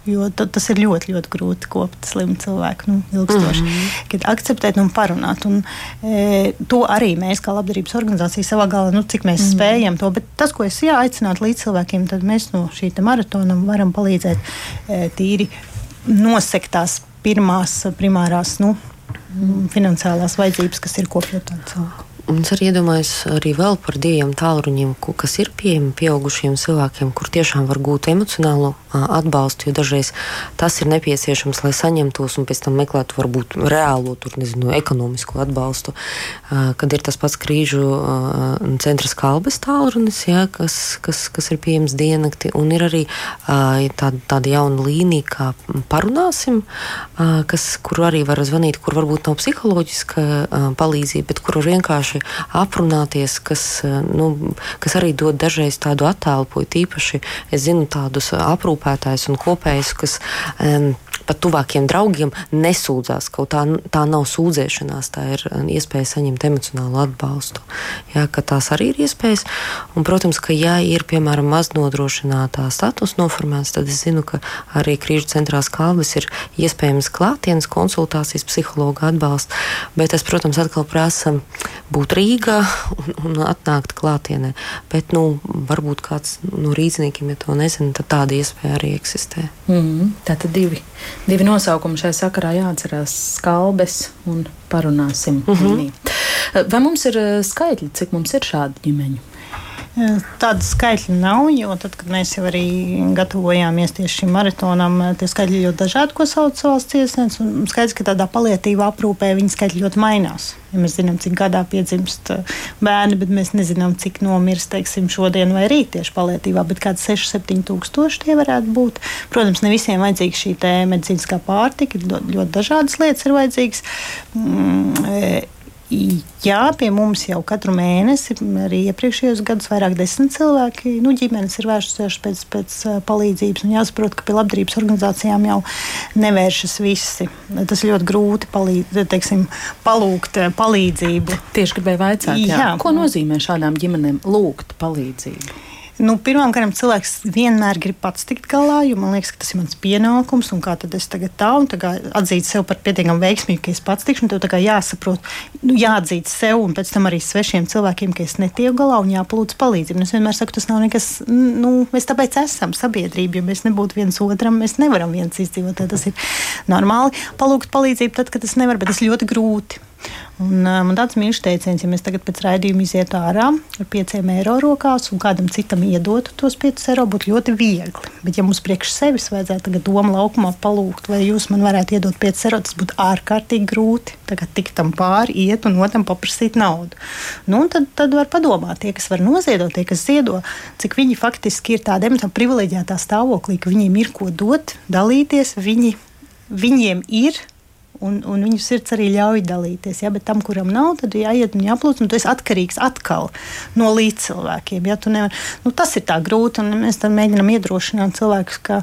Jo tas ir ļoti, ļoti grūti kopt slimu cilvēku nu, ilgstoši. Mm -hmm. Kad akceptēt un parunāt. Un, e, to arī mēs, kā labdarības organizācija, savā galā, nu, cik mēs mm -hmm. spējam to. Bet tas, ko es aicinātu līdz cilvēkiem, tad mēs no šī maratona varam palīdzēt e, tīri nosekt tās pirmās, primārās nu, finansiālās vajadzības, kas ir kopjot cilvēku. Es arī iedomājos arī vēl par diviem tālruņiem, kas ir pieejami pieaugušiem cilvēkiem, kur tiešām var gūt emocionālu atbalstu, jo dažreiz tas ir nepieciešams, lai saņemtos un pēc tam meklētu varbūt reālo, tur nezinu, ekonomisko atbalstu. Kad ir tas pats krīžu centra kalbes tālrunis, ja, kas, kas, kas ir pieejams diennakti, un ir arī tāda, tāda jauna līnija, kā parunāsim, kas, kur arī var zvanīt, kur varbūt nav psiholoģiska palīdzība, bet kur var vienkārši aprunāties, kas, nu, kas arī dod dažreiz tādu attēlu, īpaši es zinu tādus aprūpētājus un kopējs, kas um, pat tuvākiem draugiem nesūdzās. Tā, tā nav sūdzēšanās, tā ir iespēja saņemt emocionālu atbalstu. Jā, tās arī ir iespējas. Un, protams, ka ja ir piemēram maznodrošinātā status noformēts, tad es zinu, ka arī krīžu centrās kalvis ir iespējams klātienes konsultācijas, psihologa atbalsts. Bet tas, protams, atkal prasa būt Rīgā un, un atnākt klātienē. Bet, nu, varbūt kāds no rīzniekiem, ja to nezina, tad tāda iespēja arī eksistē. Mm -hmm. Tātad divi divi nosaukumi šai sakarā jāatcerās - skalbes un parunāsim. Mm -hmm. Vai mums ir eh, skaitļi, cik mums ir šādi ģimeņi? Tāda skaitļa nav, jo tad, kad mēs jau arī gatavojāmies tieši šim maratonam, tie skaitļi ļoti dažādi, ko sauc valsts iesniedz. Skaidrs, ka tādā palietīvā aprūpē viņi skaitļi ļoti mainās. Ja mēs zinām, cik gadā piedzimst bērni, bet mēs nezinām, cik nomirst teiksim, šodien vai rīt tieši palietīvā, bet kāds 6-7 tūkstoši tie varētu būt. Protams, ne visiem vajadzīga šī medicīniskā pārtika, ļoti, ļoti dažādas lietas ir vajadzīgas. Mm, Jā, pie mums jau katru mēnesi, arī iepriekšējos gados, vairāk desmit cilvēki, nu, ģimenes ir vērsusies pēc, pēc palīdzības. Un jāsaprot, ka pie labdarības organizācijām jau nevēršas visi. Tas ļoti grūti palīd, teiksim, palūgt palīdzību. Tieši gribēju vaicāt, jā. Jā. ko nozīmē šādām ģimenēm lūgt palīdzību? Nu, Pirmkārt, cilvēks vienmēr grib pats tikt galā, jo man liekas, ka tas ir mans pienākums. Kā tad es tagad tā un tā atzīt sev par pietiekami veiksmīgu, ka es pats tikšu. Tev jāsaprot, nu, jāatzīt sev un pēc tam arī svešiem cilvēkiem, ka es netieku galā un jāpalūdz palīdzību. Es vienmēr saku, tas nav nekas, nu, mēs tāpēc esam sabiedrība. Ja mēs nebūtu viens otram, mēs nevaram viens izdzīvot. Tas ir normāli palūgt palīdzību tad, kad tas nevar, bet tas ļoti grūti. Un, uh, man tāds mīļš teiciens, ja mēs tagad pēc raidījuma izietu ārā ar pieciem eiro rokās un kādam citam iedotu tos piecus eiro, būtu ļoti viegli. Bet, ja mums priekš sevis vajadzētu tagad domu laukumā palūgt, vai jūs man varētu iedot piecus eiro, tas būtu ārkārtīgi grūti. Tagad tik tam pāri iet un otram paprasīt naudu. Nu, tad, tad var padomāt, tie, kas var noziedot, tie, kas ziedo, cik viņi faktiski ir tādā privileģētā stāvoklī, ka viņiem ir ko dot, dalīties. Viņi, viņiem ir Un, un viņu sirds arī ļauj dalīties. Ja? Bet tam, kuram nav, tad jāiet un jāplūc. Un tu esi atkarīgs atkal no līdzcilvēkiem. Ja? Nevar, nu, tas ir tā grūti. Mēs tam mēģinām iedrošināt cilvēkus, ka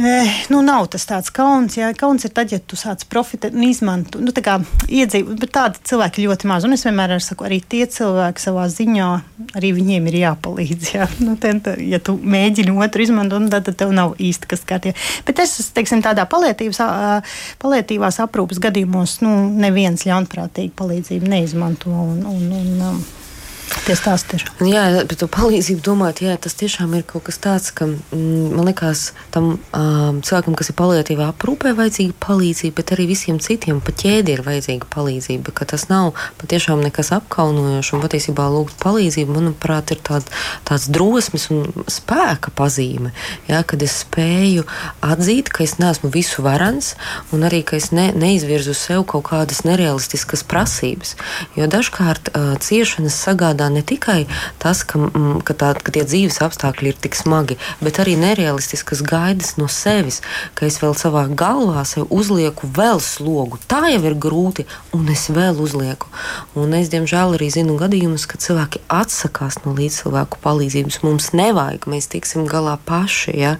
Eh, nu, nav tas tāds kauns. Jā. Kauns ir tad, ja tu sāc profitēt un izmantot. Nu, tā iedzīvo, bet tādi cilvēki ļoti maz. Un es vienmēr arī saku, arī tie cilvēki savā ziņā, arī viņiem ir jāpalīdz. Jā. Nu, ten, tā, ja tu mēģini otru izmantot, tad, tad tev nav īsti kas kārtībā. Bet es teiksim, tādā palietīvās aprūpas gadījumos nu, neviens ļaunprātīgi palīdzību neizmanto. Un, un, un, um, Tie stāsti ir. Jā, par to palīdzību domāt, jā, tas tiešām ir kaut kas tāds, ka mm, man liekas, tam um, cilvēkam, kas ir palietīvā aprūpē, vajadzīga palīdzība, bet arī visiem citiem pa ķēdi ir vajadzīga palīdzība. Tas nav patiešām nekas apkaunojošs un patiesībā lūgt palīdzību, manuprāt, ir tād, tāds drosmes un spēka pazīme. Jā, kad es spēju atzīt, ka es neesmu visu varans un arī ka es ne, neizvirzu sev kaut kādas nerealistiskas prasības. Jo dažkārt uh, ciešanas sagādā strādā ne tikai tas, ka, mm, ka, tā, ka tie dzīves apstākļi ir tik smagi, bet arī nerealistiskas gaidas no sevis, ka es vēl savā galvā sev uzlieku vēl slogu. Tā jau ir grūti, un es vēl uzlieku. Un es, diemžēl, arī zinu gadījumus, kad cilvēki atsakās no līdzcilvēku palīdzības. Mums nevajag, mēs tiksim galā paši. Ja?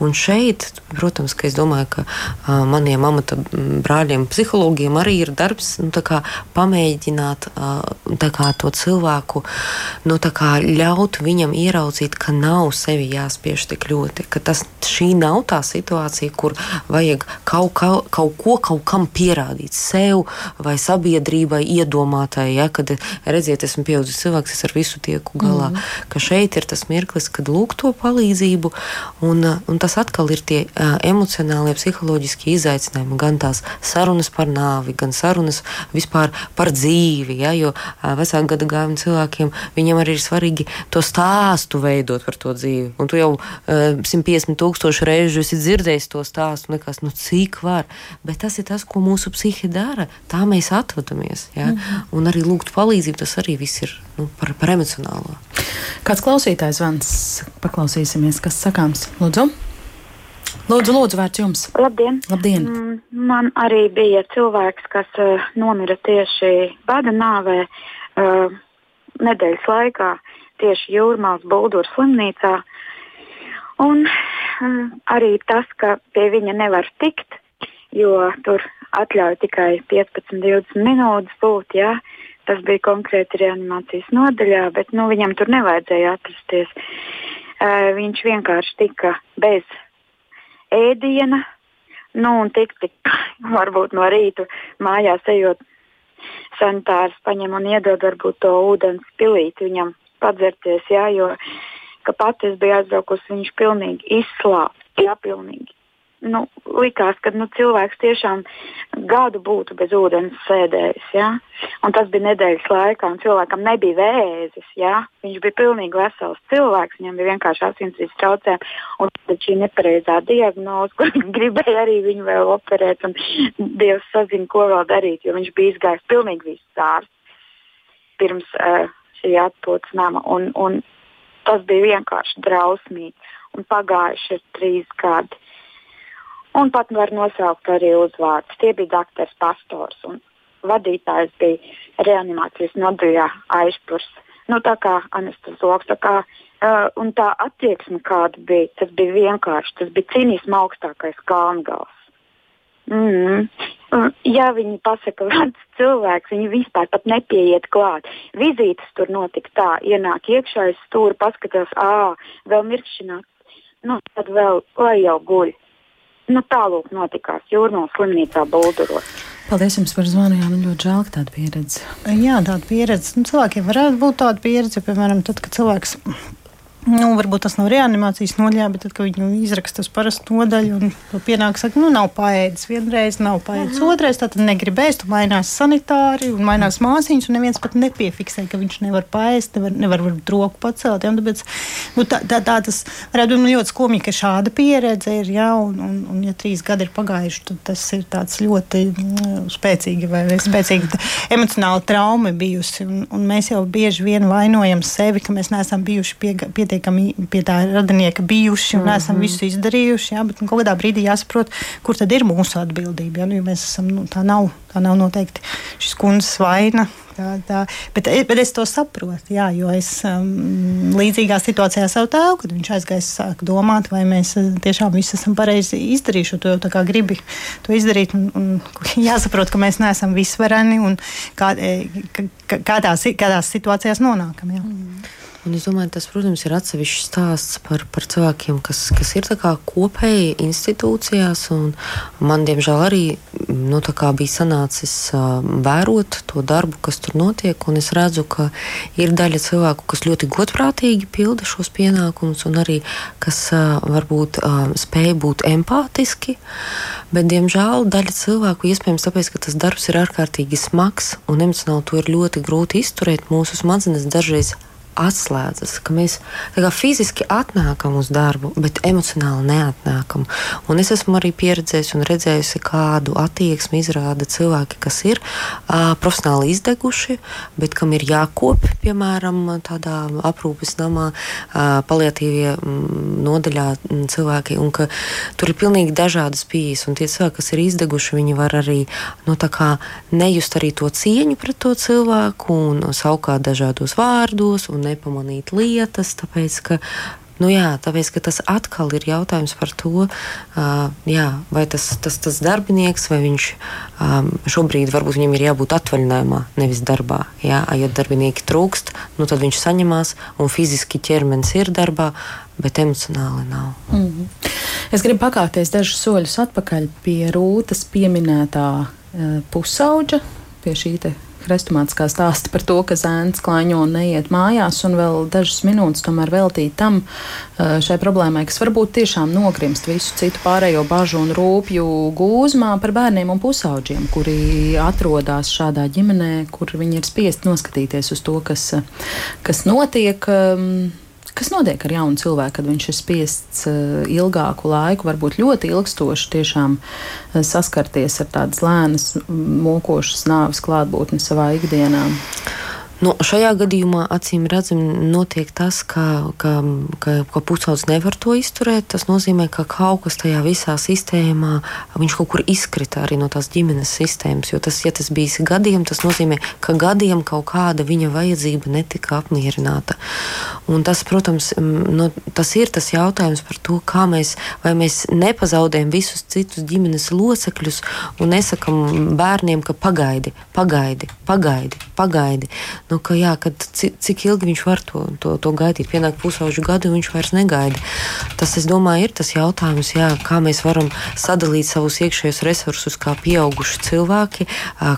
Un šeit, protams, ka es domāju, ka uh, maniem amata brāļiem, psihologiem arī ir darbs nu, pamēģināt uh, kā, to cilvēku cilvēku nu, ļaut viņam ieraudzīt, ka nav sevi jāspiež tik ļoti, ka tas šī nav tā situācija, kur vajag kaut, kaut, kaut ko kaut kam pierādīt sev vai sabiedrībai iedomātai, ja, kad redziet, esmu pieaudzis cilvēks, es ar visu tieku galā, mm. ka šeit ir tas mirklis, kad lūk to palīdzību, un, un tas atkal ir tie uh, emocionālie, psiholoģiskie izaicinājumi, gan tās sarunas par nāvi, gan sarunas vispār par dzīvi, ja, jo uh, vecāku gadu gājumu cilvēkiem viņiem arī ir svarīgi to stāstu veidot par to dzīvi, un tu jau uh, 150 tūkstoši reižu esi dzirdējis to stāstu, nekas, nu cik var, bet tas ir tas, ko mūsu psihi dara, tā mēs atvadamies, ja, mm -hmm. un arī lūgt palīdzību, tas arī viss ir nu, par, par emocionālo. Kāds klausītājs vans, paklausīsimies, kas sakāms. Lūdzu! Lūdzu, lūdzu, vārds jums. Labdien! Labdien. Mm, man arī bija cilvēks, kas uh, nomira tieši bada nāvē uh, nedēļas laikā, tieši Jūrmālas Buldūras slimnīcā. Un uh, arī tas, ka pie viņa nevar tikt, jo tur atļauj tikai 15-20 minūtes būt. Ja? Tas bija konkrēti reanimācijas nodaļā, bet nu, viņam tur nevajadzēja atrasties. Uh, viņš vienkārši tika bez ēdiena, nu, un tik, tik varbūt no rīta mājās ejot sanitārs paņem un iedod varbūt to ūdens pilīti viņam padzerties, jā, jo, ka pati es biju aizbraukusi, viņš pilnīgi izslāpst, jā, pilnīgi nu, likās, ka nu, cilvēks tiešām gadu būtu bez ūdens sēdējis. Ja? Un tas bija nedēļas laikā, un cilvēkam nebija vēzis. Ja? Viņš bija pilnīgi vesels cilvēks, viņam bija vienkārši asinsrites traucējumi. Un tad šī nepareizā diagnoze, kur gribēja arī viņu vēl operēt, un Dievs sazina, ko vēl darīt, jo viņš bija izgājis pilnīgi viss ārsts pirms uh, šī atpūtas nama. Un, un tas bija vienkārši drausmīgi. Un pagājuši ir trīs gadi un pat var nosaukt arī uzvārdus. Tie bija doktors Pastors un vadītājs bija reanimācijas nodaļā aizpurs. Nu, tā kā anesteziologs, tā kā uh, un tā attieksme, kāda bija, tas bija vienkārši, tas bija cīnisma augstākais kalngals. Mm -hmm. Ja viņi pasaka, ka cilvēks viņi vispār nepieiet klāt, vizītes tur notika tā, ienāk iekšā, aiz stūra, paskatās, ah, vēl mirkšķināt, nu, tad vēl lai jau guļ. Nu, tālūk notikās Jūrmālas slimnīcā Bulduros. Paldies jums par zvanu. Jā, man ļoti žēl, ka tāda pieredze. Jā, tāda pieredze. Nu, cilvēkiem varētu būt tāda pieredze, piemēram, tad, kad cilvēks Nu, varbūt tas nav reanimācijas nodaļā, bet tad, kad viņi izraksta uz parastu nodaļu un pienāk, saka, nu, nav paēdis vienreiz, nav paēdis -huh. otrais, tad negribēs, tu mainās sanitāri un mainās māsīņas, un neviens pat nepiefiksē, ka viņš nevar paēst, nevar, nevar roku pacelt. Ja, tāpēc, nu, tā, tā, tā tas varētu būt ļoti skumji, ka šāda pieredze ir, ja, un, un, un ja trīs gadi ir pagājuši, tad tas ir tāds ļoti mm, spēcīgi vai spēcīgi emocionāli trauma bijusi, un, un mēs jau bieži vien vainojam sevi, ka mēs neesam bijuši pie, pietiekami pietiekami pie tā radinieka bijuši un mm -hmm. esam visu izdarījuši. Jā, bet nu, kādā brīdī jāsaprot, kur tad ir mūsu atbildība. Jā, nu, mēs esam, nu, tā, nav, tā nav noteikti šis kundzes vaina. Tā, tā. Bet, bet es to saprotu, jā, jo es um, līdzīgā situācijā savu tēvu, kad viņš aizgāja, sāk domāt, vai mēs uh, tiešām visu esam pareizi izdarījuši. To jau tā kā gribi to izdarīt. Un, un jāsaprot, ka mēs neesam visvareni un kā, e, kādās, kādās situācijās nonākam. Jā. Mm. Un es domāju, tas, protams, ir atsevišķs stāsts par, par cilvēkiem, kas, kas ir kopēji institūcijās. Man, diemžēl, arī nu, bija sanācis vērot to darbu, kas tur notiek. Es redzu, ka ir daļa cilvēku, kas ļoti godprātīgi pilda šos pienākumus, un arī kas varbūt spēj būt empātiski. Bet, diemžēl, daļa cilvēku, iespējams, tāpēc, ka tas darbs ir ārkārtīgi smags un emocionāli to ir ļoti grūti izturēt, mūsu smadzenes dažreiz atslēdzas, ka mēs fiziski atnākam uz darbu, bet emocionāli neatnākam. Un es esmu arī pieredzējusi un redzējusi, kādu attieksmi izrāda cilvēki, kas ir uh, profesionāli izdeguši, bet kam ir jākopja, piemēram, tādā aprūpes namā, uh, paliatīvie mm, nodaļā mm, cilvēki, un tur ir pilnīgi dažādas pieejas, un tie cilvēki, kas ir izdeguši, viņi var arī nu, nejust arī to cieņu pret to cilvēku un savukārt dažādos vārdos un nepamanīt lietas, tāpēc ka Nu, jā, tāpēc tas atkal ir jautājums par to, uh, jā, vai tas, tas, tas darbinieks, vai viņš um, šobrīd varbūt viņam ir jābūt atvaļinājumā, nevis darbā. Jā, ja darbinieki trūkst, nu, tad viņš saņemās un fiziski ķermenis ir darbā, bet emocionāli nav. Mm -hmm. Es gribu pakāpties dažus soļus atpakaļ pie Rūtas pieminētā uh, pusauģa, pie šī hrestomātiskā stāsta par to, ka zēns klāņo un neiet mājās, un vēl dažas minūtes tomēr veltīt tam eh, šai problēmai, kas varbūt tiešām nogrimst visu citu pārējo bažu un rūpju gūzmā par bērniem un pusauģiem, kuri atrodas šādā ģimenē, kur viņi ir spiest noskatīties uz to, kas, kas notiek. Um, Kas notiek ar jaunu cilvēku, kad viņš ir spiests uh, ilgāku laiku, varbūt ļoti ilgstoši, tiešām uh, saskarties ar tādas lēnas, mokošas nāves klātbūtni savā ikdienā? Nu, šajā gadījumā acīm redzami notiek tas, ka, ka, ka, ka pusaudzis nevar to izturēt. Tas nozīmē, ka kaut kas tajā visā sistēmā viņš kaut kur izkrita arī no tās ģimenes sistēmas. Jo tas, ja tas bijis gadiem, tas nozīmē, ka gadiem kaut kāda viņa vajadzība netika apmierināta. Un tas, protams, no, tas ir tas jautājums par to, kā mēs, mēs nepazaudējam visus citus ģimenes locekļus un nesakam bērniem, ka pagaidi, pagaidi, pagaidi. pagaidi nu, ka, jā, kad, cik, ilgi viņš var to, to, to gaidīt. Pienāk pusauģu gadu, viņš vairs negaida. Tas, es domāju, ir tas jautājums, jā, kā mēs varam sadalīt savus iekšējos resursus kā pieauguši cilvēki,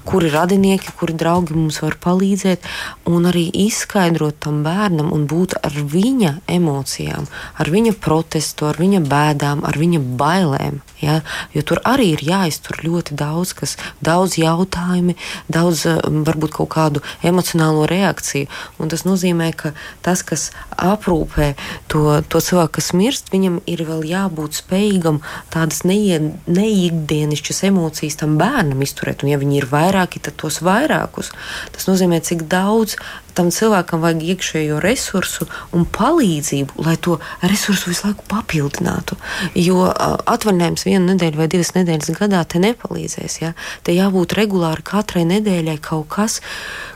kuri radinieki, kuri draugi mums var palīdzēt, un arī izskaidrot tam bērnam un būt ar viņa emocijām, ar viņa protestu, ar viņa bēdām, ar viņa bailēm. Ja? Jo tur arī ir jāiztur ļoti daudz, kas, daudz jautājumu, daudz varbūt kaut kādu emocionālu emocionālo reakciju. Un tas nozīmē, ka tas, kas aprūpē to, to cilvēku, kas mirst, viņam ir vēl jābūt spējīgam tādas neikdienišķas emocijas tam bērnam izturēt. Un, ja viņi ir vairāki, tad tos vairākus. Tas nozīmē, cik daudz tam cilvēkam vajag iekšējo resursu un palīdzību, lai to resursu visu laiku papildinātu. Jo atvaļinājums vienu nedēļu vai divas nedēļas gadā te nepalīdzēs. Ja? Te jābūt regulāri katrai nedēļai kaut kas,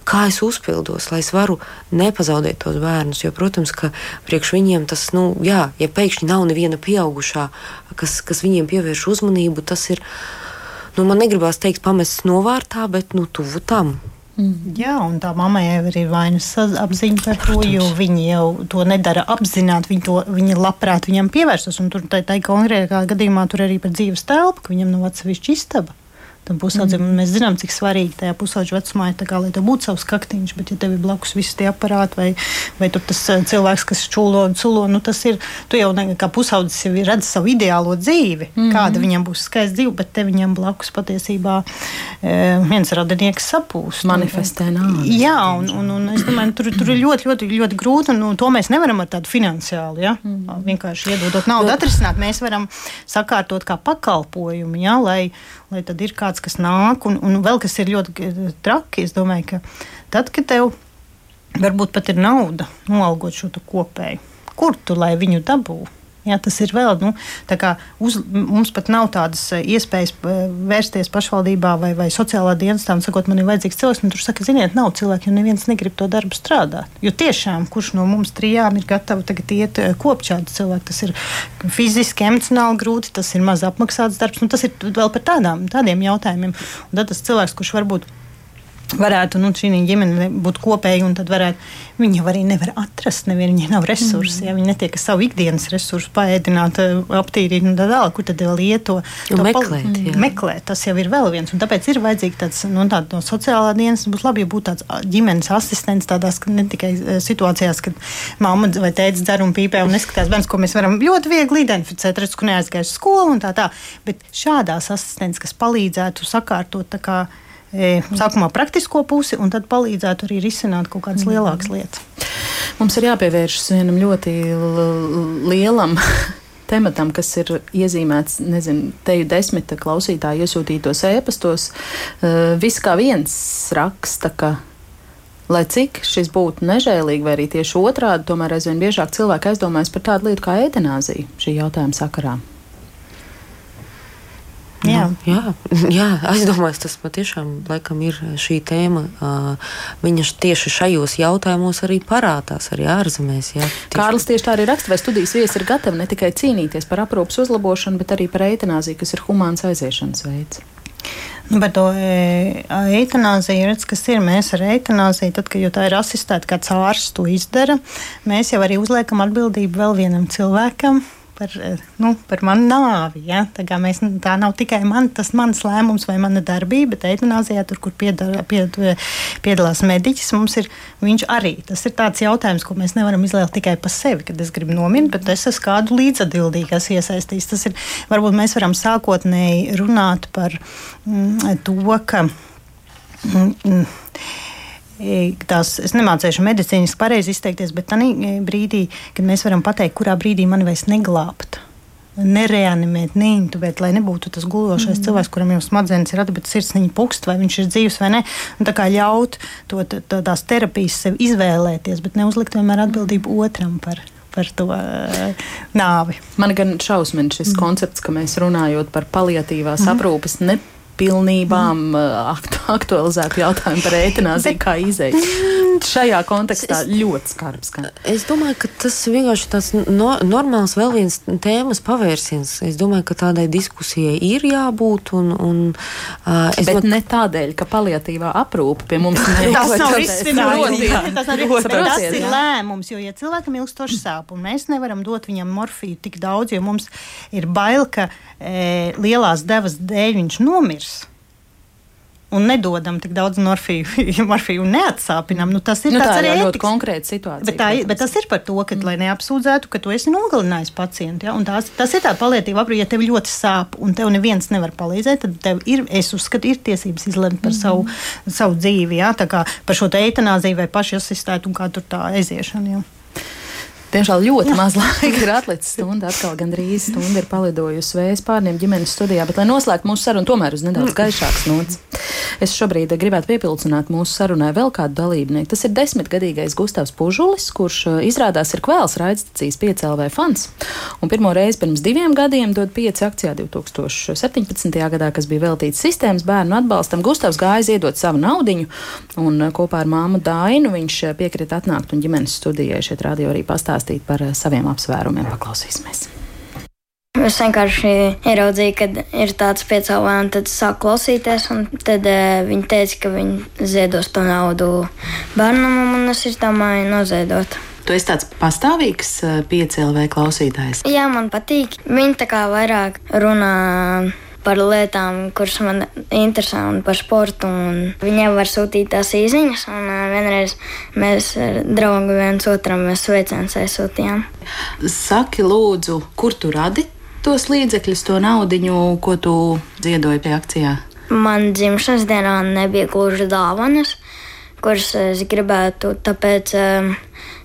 kā es uzpildos, lai es varu nepazaudēt tos bērnus. Jo, protams, ka priekš viņiem tas, nu, jā, ja pēkšņi nav neviena pieaugušā, kas, kas viņiem pievērš uzmanību, tas ir. Nu, man negribās teikt, pamests novārtā, bet nu, tuvu tam. Mm. Jā, un tā mammai jau ir vainas apziņa par to, jo viņi jau to nedara apzināti. Viņi, to, viņi labprāt viņam pievērstos. Un tur tā, tā konkrētā gadījumā tur arī par dzīves telpu, ka viņam nav atsevišķa istaba tam pusaudzim. Mm. Mēs zinām, cik svarīgi tajā pusaudža vecumā ir, kā, lai tev būtu savs kaktiņš, bet ja tev ir blakus visi tie aparāti vai, vai tas eh, cilvēks, kas čūlo un culo, nu tas ir, tu jau ne, kā pusaudzis jau redz savu ideālo dzīvi, mm. kāda viņam būs skaista dzīve, bet te viņam blakus patiesībā e, viens radinieks sapūst. Manifestē nāvi. Jā, un, un, un es domāju, tur, tur ir ļoti, ļoti, ļoti grūti, un nu, to mēs nevaram ar tādu finansiālu, ja? mm. vienkārši iedodot naudu atrisināt. Mēs varam sakārtot kā pakalpojumu, ja? lai, lai tad ir kāds, kas nāk, un, un vēl kas ir ļoti traki. Es domāju, ka tad, kad tev varbūt pat ir nauda noalgot šo kopēju, kur tu lai viņu dabūtu? Jā, tas ir vēl. Nu, uz, mums pat nav tādas eh, iespējas eh, vērsties pašvaldībā vai, vai sociālā dienestā un sakot, man ir vajadzīgs cilvēks. Tur saka, ziniet, nav cilvēku, jo neviens negrib to darbu strādāt. Jo tiešām, kurš no mums trijām ir gatavs tagad iet eh, kopt šādu cilvēku, tas ir fiziski, emocionāli grūti, tas ir maz apmaksāts darbs. Nu, tas ir vēl par tādām, tādiem jautājumiem. Un tad tas cilvēks, kurš varbūt varētu nu, šī ģimene būt kopēja, un tad varētu, viņi jau arī nevar atrast, nevienu, viņiem nav resursi, mm. ja viņi netiek savu ikdienas resursu paēdināt, eh, aptīrīt un tā tālāk, kur tad vēl iet to, to meklēt, pal... Mm. meklēt. Tas jau ir vēl viens, un tāpēc ir vajadzīgi tāds, nu, tāda no sociālā dienas, būtu labi, ja būtu tāds ģimenes asistents tādās, ka ne tikai situācijās, kad mamma vai tēvs dzer un pīpē un neskatās bērns, ko mēs varam ļoti viegli identificēt, redz, ka neaizgājuši skolu un tā tā, bet šādās asistents, kas palīdzētu sakārtot tā kā E, sākumā praktisko pusi, un tad palīdzētu arī risināt kaut kādas lielākas lietas. Mums ir jāpievēršas vienam ļoti lielam tematam, kas ir iezīmēts, nezinu, teju desmita klausītāju iesūtītos ēpastos. Uh, viss kā viens raksta, ka, lai cik šis būtu nežēlīgi, vai arī tieši otrādi, tomēr aizvien biežāk cilvēki aizdomājas par tādu lietu kā eitanāzija šī jautājuma sakarā. Jā, nu, jā, jā aizdomājos, tas patiešām laikam ir šī tēma. Viņa tieši šajos jautājumos arī parādās, arī ārzemēs. Jā, tieši. Kārlis tieši tā arī raksta, vai studijas viesi ir gatavi ne tikai cīnīties par aprūpas uzlabošanu, bet arī par eitanāziju, kas ir humāns aiziešanas veids. Nu, par to e, eitanāziju, redz, kas ir. Mēs ar eitanāziju, tad, kad tā ir asistēta, kāds ārsts to izdara, mēs jau arī uzliekam atbildību vēl vienam cilvēkam, par, nu, par manu nāvi. Ja? Tā, mēs, tā nav tikai man, tas mans lēmums vai mana darbība, bet eitanāzijā, tur, kur piedal, pied, piedalās mediķis, mums ir viņš arī. Tas ir tāds jautājums, ko mēs nevaram izlēkt tikai par sevi, kad es gribu nomirt, bet es esmu kādu līdzatbildīgu, kas iesaistīts. Tas ir, varbūt mēs varam sākotnēji runāt par mm, to, ka. Mm, mm, tās, es nemācīšu medicīniski pareizi izteikties, bet tā brīdī, kad mēs varam pateikt, kurā brīdī mani vairs neglābt. Nereanimēt, neintubēt, lai nebūtu tas gulošais mm. cilvēks, kuram jau smadzenes ir atbildīgs, sirsniņa pukst, vai viņš ir dzīves vai nē. Un tā kā ļaut to, to, tās terapijas sev izvēlēties, bet neuzlikt vienmēr atbildību otram par, par to uh, nāvi. Man gan šausmīgi šis mm. koncepts, ka mēs runājot par paliatīvās mm. aprūpes, ne pilnībām mm. aktualizētu jautājumu par eitanāziju kā izēju. Šajā kontekstā es, ļoti skarbs. Kā. Es domāju, ka tas vienkārši tāds no, normāls vēl viens tēmas pavērsiens. Es domāju, ka tādai diskusijai ir jābūt. Un, un, uh, Bet no... ne tādēļ, ka paliatīvā aprūpe pie mums tas nav risinājums. Tas ir lēmums, jo, ja cilvēkam ilgstoši sāp un mēs nevaram dot viņam morfiju tik daudz, jo mums ir bail, ka e, lielās devas dēļ viņš nomirs un nedodam tik daudz morfiju, morfiju un neatsāpinām. Nu, tas ir nu, tā arī ļoti konkrēta situācija. Bet, tā, bet tas ir par to, ka, mm. lai neapsūdzētu, ka tu esi nogalinājis pacientu. Ja? Tās, tas ir tā palietība aprūpe, ja tev ļoti sāp un tev neviens nevar palīdzēt, tad tev ir, es uzskatu, ir tiesības izlemt par mm. savu, savu dzīvi, ja? par šo eitanāziju vai pašu asistētu un kā tur tā aiziešana. Ja? Diemžēl ļoti Jā. maz laika ir atlicis. Stunda atkal gandrīz stunda ir palidojusi vējas pārniem ģimenes studijā, bet, lai noslēgtu mūsu sarunu, tomēr uz nedaudz gaišāks nots. Es šobrīd gribētu piepildīt mūsu sarunai vēl kādu dalībnieku. Tas ir desmitgadīgais Gustavs Pužulis, kurš uh, izrādās ir kvēls raidstacijas piecēlvē fans. Un pirmo reizi pirms diviem gadiem dod pieci akcijā 2017. gadā, kas bija veltīts sistēmas bērnu atbalstam. Gustavs gāja ziedot savu naudiņu, un uh, kopā ar māmu Dainu viņš uh, piekrita atnākt un ģimenes studijai šeit radio arī pastāstīt pastāstīt par eh, saviem apsvērumiem. Paklausīsimies! Es vienkārši ieraudzīju, ka ir tāds piecēlājums, tad sāku klausīties. Tad uh, viņi teica, ka viņi ziedos to naudu bērnam, un es izdomāju noziedot. Tu esi tāds pastāvīgs eh, piecēlēju klausītājs. Jā, man patīk. Viņi tā kā vairāk runā par lietām, kuras man interesē, un par sportu. Un viņiem var sūtīt tās īsiņas, un vienreiz mēs ar draugu viens otram sveicienus aizsūtījām. Saki, lūdzu, kur tu radi tos līdzekļus, to naudu, ko tu ziedoji pie akcijā? Man dzimšanas dienā nebija gluži dāvanas, kuras es gribētu, tāpēc uh,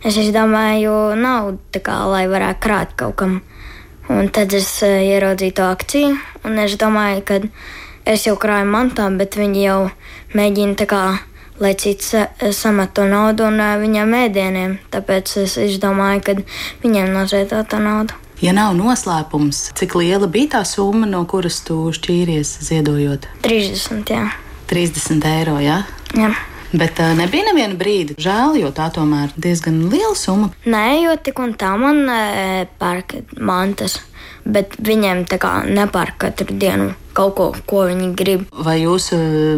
es izdomāju naudu, kā, lai varētu krāt kaut kam. Un tad es uh, ieraudzīju to akciju, un es domāju, ka es jau krāju mantām, bet viņi jau mēģina tā kā, lai cits samet to naudu un uh, viņam ēdieniem. Tāpēc es izdomāju, ka viņiem noziedot to naudu. Ja nav noslēpums, cik liela bija tā summa, no kuras tu šķīries ziedojot? 30, jā. 30 eiro, jā? Jā. Bet uh, nebija neviena brīdi žēl, jo tā tomēr ir diezgan liela summa. Nē, jo tik un tā man e, pērk mantas, bet viņiem tā kā nepērk katru dienu kaut ko, ko viņi grib. Vai jūs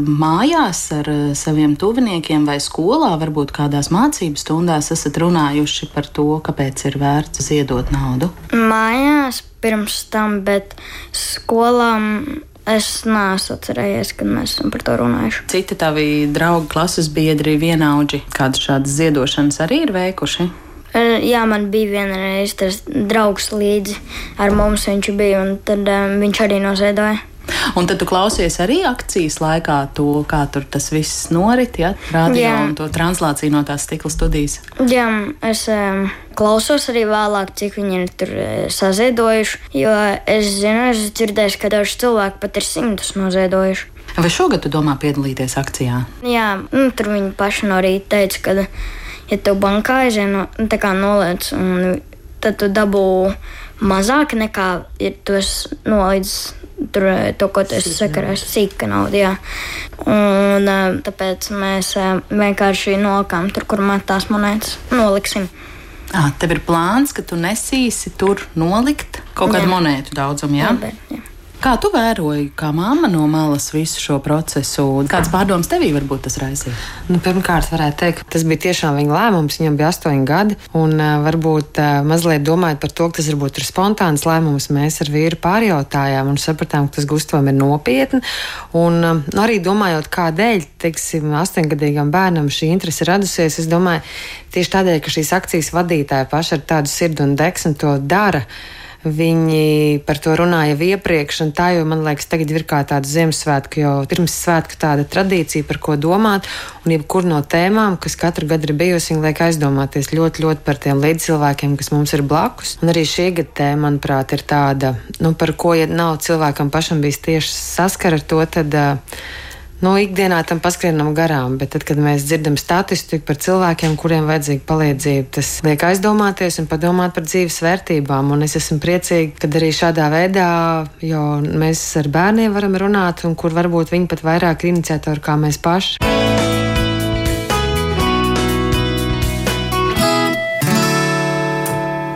mājās ar saviem tuviniekiem vai skolā, varbūt kādās mācību stundās, esat runājuši par to, kāpēc ir vērts ziedot naudu? Mājās pirms tam, bet skolām Es neesmu atcerējies, kad mēs esam par to runājuši. Citi tavi draugi, klases biedri, vienaudži, kādas šādas ziedošanas arī ir veikuši? E, jā, man bija vienreiz tas draugs līdzi ar mums, viņš bija, un tad um, viņš arī noziedoja. Un tad tu klausies arī akcijas laikā to, kā tur tas viss norit, ja? Radio un to translāciju no tās stikla studijas. Jā, es um, klausos arī vēlāk, cik viņi ir tur uh, saziedojuši, jo es zinu, es dzirdēju, ka daži cilvēki pat ir simtus noziedojuši. Vai šogad tu domā piedalīties akcijā? Jā, nu, tur viņi paši no rīta teica, ka, ja tev bankā aizien, no, tā kā noliec un tad tu dabū mazāk nekā ir tos nolīdz. Tur to, ko tu esi sakarājis, sīka nauda. Jā. Un tāpēc mēs vienkārši nolikām tur, kur met tās monētas. Noliksim. À, tev ir plāns, ka tu nesīsi tur nolikt kaut kādu jā. monētu daudzumu, jā? Labi, jā. Kā tu vēroji, kā mamma no malas visu šo procesu? Kāds pārdoms tevī varbūt tas raisīja? Nu, pirmkārt, varētu teikt, tas bija tiešām viņa lēmums. Viņam bija astoņi gadi, un varbūt mazliet domājot par to, ka tas varbūt ir spontāns lēmums, mēs ar vīru pārjautājām un sapratām, ka tas gustam ir nopietni. Un uh, arī domājot, kādēļ, teiksim, astoņgadīgam bērnam šī interese radusies, es domāju, tieši tādēļ, ka šīs akcijas vadītāji paši ar tādu sirdi un deksmu to dara. Viņi par to runāja jau iepriekš, un tā jau, man liekas, tagad ir kā tāda Ziemassvētka, jau pirms svētku tāda tradīcija, par ko domāt. Un jebkur no tēmām, kas katru gadu ir bijusi, viņi liek aizdomāties ļoti, ļoti par tiem līdzcilvēkiem, kas mums ir blakus. Un arī šī gada tēma, manuprāt, ir tāda, nu, par ko, ja nav cilvēkam pašam bijis tieši saskara ar to, tad. Uh, nu, ikdienā tam paskrienam garām, bet tad, kad mēs dzirdam statistiku par cilvēkiem, kuriem vajadzīga palīdzība, tas liek aizdomāties un padomāt par dzīves vērtībām. Un es esmu priecīga, ka arī šādā veidā, jo mēs ar bērniem varam runāt, un kur varbūt viņi pat vairāk ir iniciatori kā mēs paši.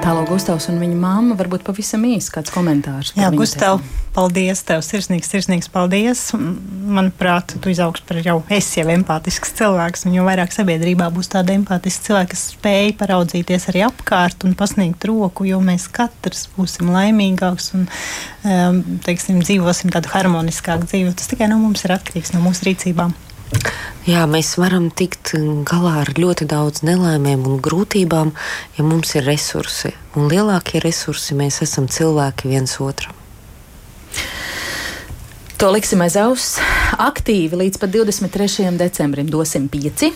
Tālāk, Gustavs un viņa mamma, varbūt pavisam īsi kāds komentārs. Jā, Gustav, paldies tev, sirsnīgs, sirsnīgs paldies. Manuprāt, tu izaugsi par jau, esi jau empātisks cilvēks, un jo vairāk sabiedrībā būs tāda empātiska cilvēka, kas spēj paraudzīties arī apkārt un pasniegt roku, jo mēs katrs būsim laimīgāks un, um, teiksim, dzīvosim tādu harmoniskāku dzīvi. Tas tikai no mums ir atkarīgs, no mūsu rīcībām. Jā, mēs varam tikt galā ar ļoti daudz nelaimēm un grūtībām, ja mums ir resursi. Un lielākie resursi mēs esam cilvēki viens otram. To liksim aiz auss. Aktīvi līdz pat 23. decembrim dosim pieci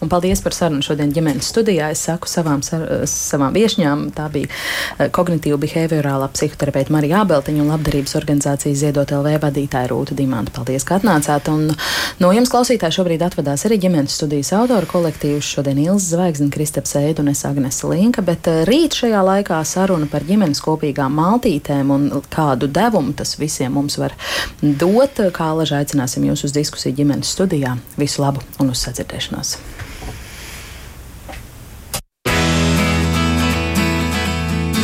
Un paldies par sarunu šodien ģimenes studijā. Es saku savām, savām viesņām, tā bija eh, kognitīva behaviorālā psihoterapeita Marija Abeltiņa un labdarības organizācijas Ziedot LV vadītāja Rūta Dimanta. Paldies, ka atnācāt. Un no jums klausītāji šobrīd atvadās arī ģimenes studijas autoru kolektīvs. Šodien Ilza Zvaigzne, Kristaps Eidu un es Agnese Linka, bet eh, rīt šajā laikā saruna par ģimenes kopīgām maltītēm un kādu devumu tas visiem mums var dot. Kā laži aicināsim jūs uz diskusiju ģimenes studijā. Visu labu un uz sadzirdēšanos!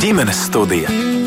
Ģimenes studija.